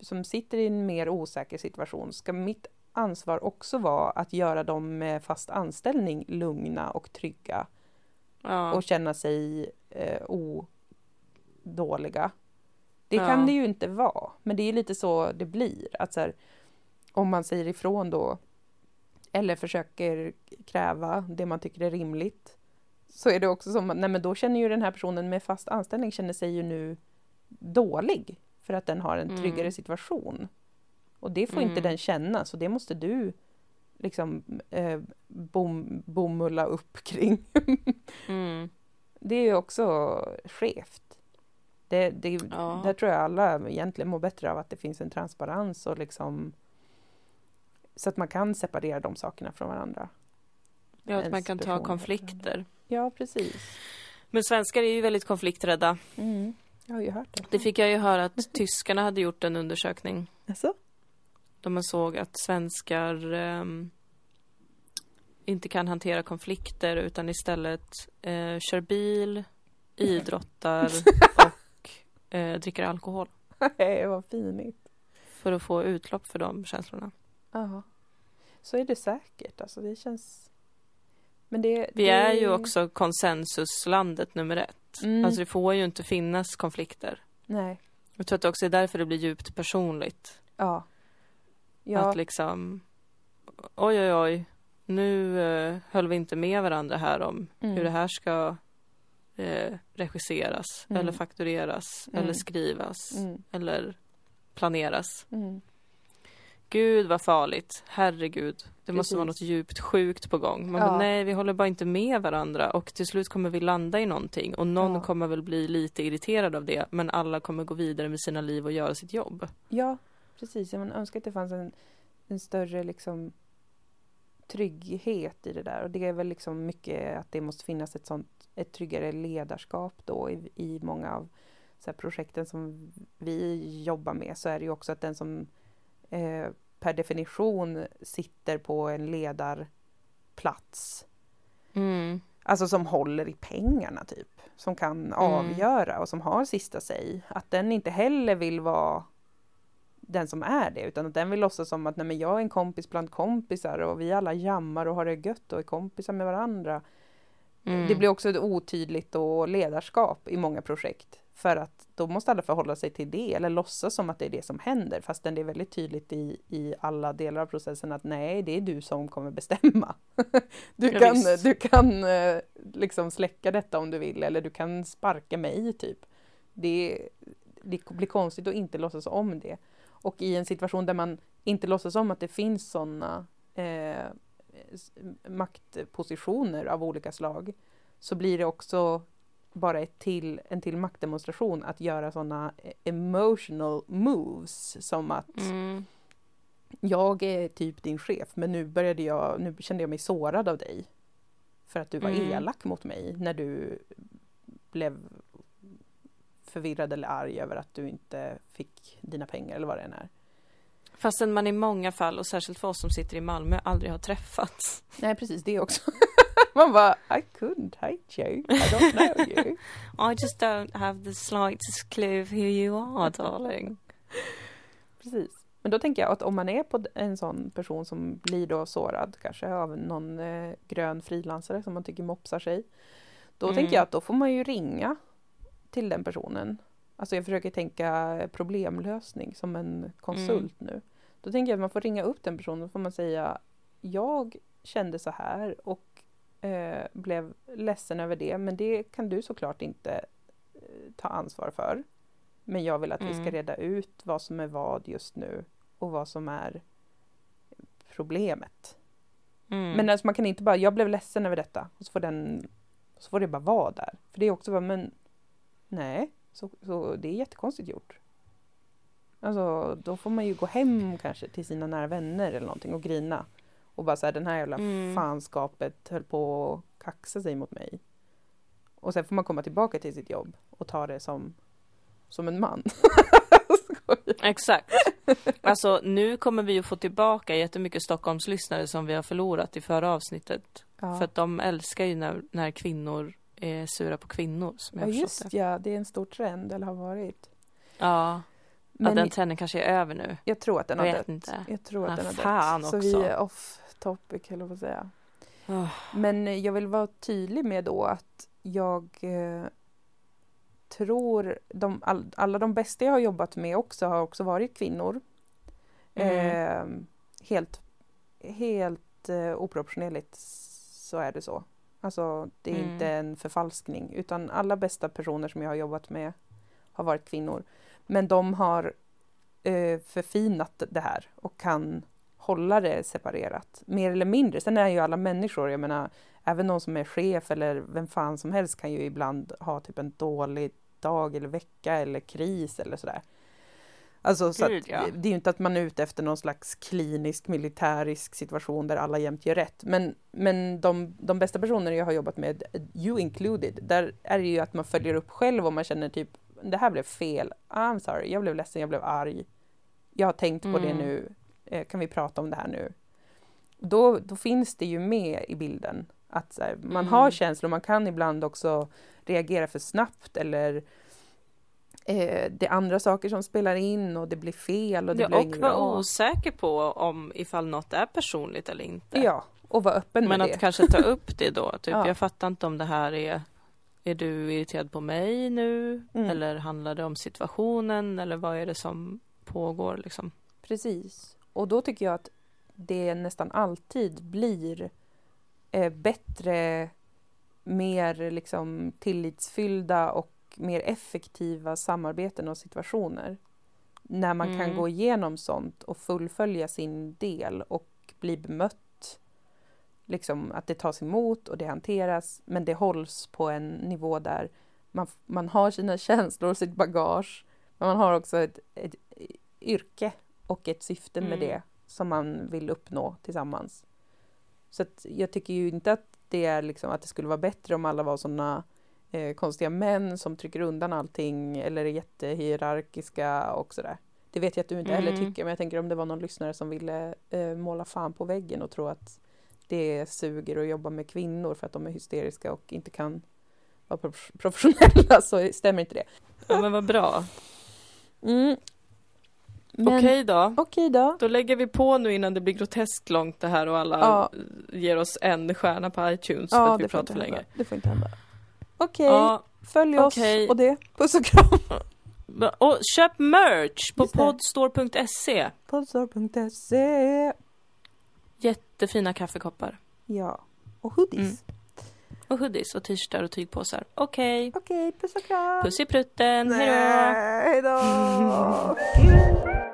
som sitter i en mer osäker situation, ska mitt ansvar också vara att göra dem med fast anställning lugna och trygga Ja. och känna sig eh, o, dåliga. Det Ja. kan det ju inte vara, men det är lite så det blir. Att så här, om man säger ifrån då eller försöker kräva det man tycker är rimligt så är det också som att nej men då känner ju den här personen med fast anställning känner sig ju nu dålig för att den har en Mm. tryggare situation. Och det får inte Mm. den känna, så det måste du liksom eh, bom, bomulla upp kring. Mm. det är ju också skevt. Det, det, Ja. Där tror jag alla egentligen mår bättre av att det finns en transparens och liksom så att man kan separera de sakerna från varandra. Ja, att man kan ta konflikter. Ja, precis. Men svenskar är ju väldigt konflikträdda. Mm. Jag har ju hört det. Det fick jag ju höra att tyskarna hade gjort en undersökning. Alltså? Då man såg att svenskar ehm, inte kan hantera konflikter utan istället eh, kör bil, idrottar och eh, dricker alkohol. Nej, vad finigt. För att få utlopp för de känslorna. Ja. Så är det säkert. Alltså, det känns... Men det, Vi det... är ju också konsensuslandet nummer ett. Mm. Alltså det får ju inte finnas konflikter. Nej. Jag tror att det också är därför det blir djupt personligt. Ja. Ja. Att liksom, oj oj oj, nu eh, höll vi inte med varandra här om Mm. hur det här ska eh, regisseras Mm. eller faktureras Mm. eller skrivas Mm. eller planeras. Mm. Gud vad farligt, herregud. Det måste vara något djupt sjukt på gång. Man Ja. bara, nej, vi håller bara inte med varandra och till slut kommer vi landa i någonting och någon Ja. kommer väl bli lite irriterad av det men alla kommer gå vidare med sina liv och göra sitt jobb. Ja, precis. Man önskar att det fanns en, en större liksom, trygghet i det där. Och det är väl liksom mycket att det måste finnas ett sånt ett tryggare ledarskap då i, i många av så här, projekten som vi jobbar med så är det ju också att den som eh, per definition sitter på en ledarplats Mm. Alltså som håller i pengarna typ. Som kan avgöra och som har sista säg. Att den inte heller vill vara den som är det. Utan att den vill låtsas som att nej men jag är en kompis bland kompisar och vi alla jammar och har det gött och är kompisar med varandra. Mm. Det blir också ett otydligt och ledarskap i många projekt. För att då måste alla förhålla sig till det eller låtsas som att det är det som händer. Fastän det är väldigt tydligt i, i alla delar av processen att nej, det är du som kommer bestämma. Du Ja, kan, visst. du kan liksom släcka detta om du vill eller du kan sparka mig typ. Det, det blir konstigt att inte låtsas om det. Och i en situation där man inte låtsas om att det finns sådana eh, maktpositioner av olika slag så blir det också bara ett till, en till maktdemonstration att göra sådana emotional moves som att Mm. jag är typ din chef men nu började jag, nu kände jag mig sårad av dig. För att du var Mm. elak mot mig när du blev förvirrad eller arg över att du inte fick dina pengar eller vad det än är. Fastän man i många fall, och särskilt för oss som sitter i Malmö, aldrig har träffats. Nej precis, det också. Man bara, I couldn't hate you, I don't know you. I just don't have the slightest clue of who you are, darling. Precis. Men då tänker jag att om man är på en sån person som blir då sårad kanske av någon eh, grön frilansare som man tycker mopsar sig. Då Mm. tänker jag att då får man ju ringa till den personen. Alltså jag försöker tänka problemlösning som en konsult nu. Då tänker jag att man får ringa upp den personen och får man säga Jag kände så här och eh, blev ledsen över det men det kan du såklart inte eh, ta ansvar för. Men jag vill att vi ska Mm. reda ut vad som är vad just nu och vad som är problemet. Mm. Men alltså man kan inte bara, jag blev ledsen över detta och så får den, så får det bara vara där. För det är också bara, men nej, så, så det är jättekonstigt gjort. Alltså då får man ju gå hem kanske till sina nära vänner eller någonting och grina. Och bara säga den här jävla Mm. fanskapet höll på att kaxa sig mot mig. Och sen får man komma tillbaka till sitt jobb och ta det som, som en man. Exakt. Alltså nu kommer vi ju få tillbaka jättemycket Stockholmslyssnare som vi har förlorat i förra avsnittet. Ja. För att de älskar ju när, när kvinnor är sura på kvinnor. Som jag ja just det. ja, det är en stor trend eller har varit. Ja, Men ja, den trenden kanske är över nu. jag tror att den har dött. inte. Jag tror att Ah, den har dött. Så också. vi är off topic, eller vad säga. Oh. Men jag vill vara tydlig med då att jag eh, tror de, all, alla de bästa jag har jobbat med också har också varit kvinnor. Eh, helt helt eh, oproportionerligt så är det så. Alltså det är Mm. inte en förfalskning utan alla bästa personer som jag har jobbat med har varit kvinnor. Men de har eh, förfinat det här och kan hålla det separerat. Mer eller mindre. Sen är ju alla människor, jag menar även någon som är chef eller vem fan som helst kan ju ibland ha typ en dålig dag eller vecka eller kris eller sådär. Alltså så Gud, att, ja. det är ju inte att man är ute efter någon slags klinisk militärisk situation där alla jämt gör rätt. Men, men de, de bästa personer jag har jobbat med, you included, där är det ju att man följer upp själv och man känner typ det här blev fel, I'm sorry, jag blev ledsen, jag blev arg. Jag har tänkt på det Mm. nu, kan vi prata om det här nu? Då, då finns det ju med i bilden att här, man Mm. har känslor, man kan ibland också reagera för snabbt eller eh, det är andra saker som spelar in och det blir fel och det Ja, blir och vara osäker på om ifall något är personligt eller inte. Ja, och vara öppen Men med att det. kanske ta upp det då. Typ, Ja. jag fattar inte om det här är Är du irriterad på mig nu? Mm. Eller handlar det om situationen? Eller vad är det som pågår liksom? Precis. Och då tycker jag att det nästan alltid blir eh, bättre, mer liksom tillitsfyllda och mer effektiva samarbeten och situationer. När man kan Mm. gå igenom sånt och fullfölja sin del och bli bemött. Liksom att det tas emot och det hanteras men det hålls på en nivå där man, man har sina känslor och sitt bagage men man har också ett, ett yrke och ett syfte med Mm. det som man vill uppnå tillsammans. Så jag tycker ju inte att det är liksom att det skulle vara bättre om alla var sådana eh, konstiga män som trycker undan allting eller är jättehierarkiska och sådär. Det vet jag att du inte heller Mm. tycker, men jag tänker om det var någon lyssnare som ville eh, måla fan på väggen och tro att det suger att jobba med kvinnor för att de är hysteriska och inte kan vara prof- professionella så stämmer inte det. Ja, men vad bra. Mm. Men, Okej då. Okej då. Då lägger vi på nu innan det blir groteskt långt det här och alla Ja. ger oss en stjärna på iTunes för Ja, att vi pratar för länge. det får inte hända. Okej, Ja, följ oss okej. och det. Puss och kram. och köp merch på podstore.se. Podstar.se Jättefina kaffekoppar. Ja, och hoodies. Mm. Och hoodies och t-shirtar och tygpåsar. Okej. Okej, puss och kram. Puss i prutten. Hej då. Nej, Hej då.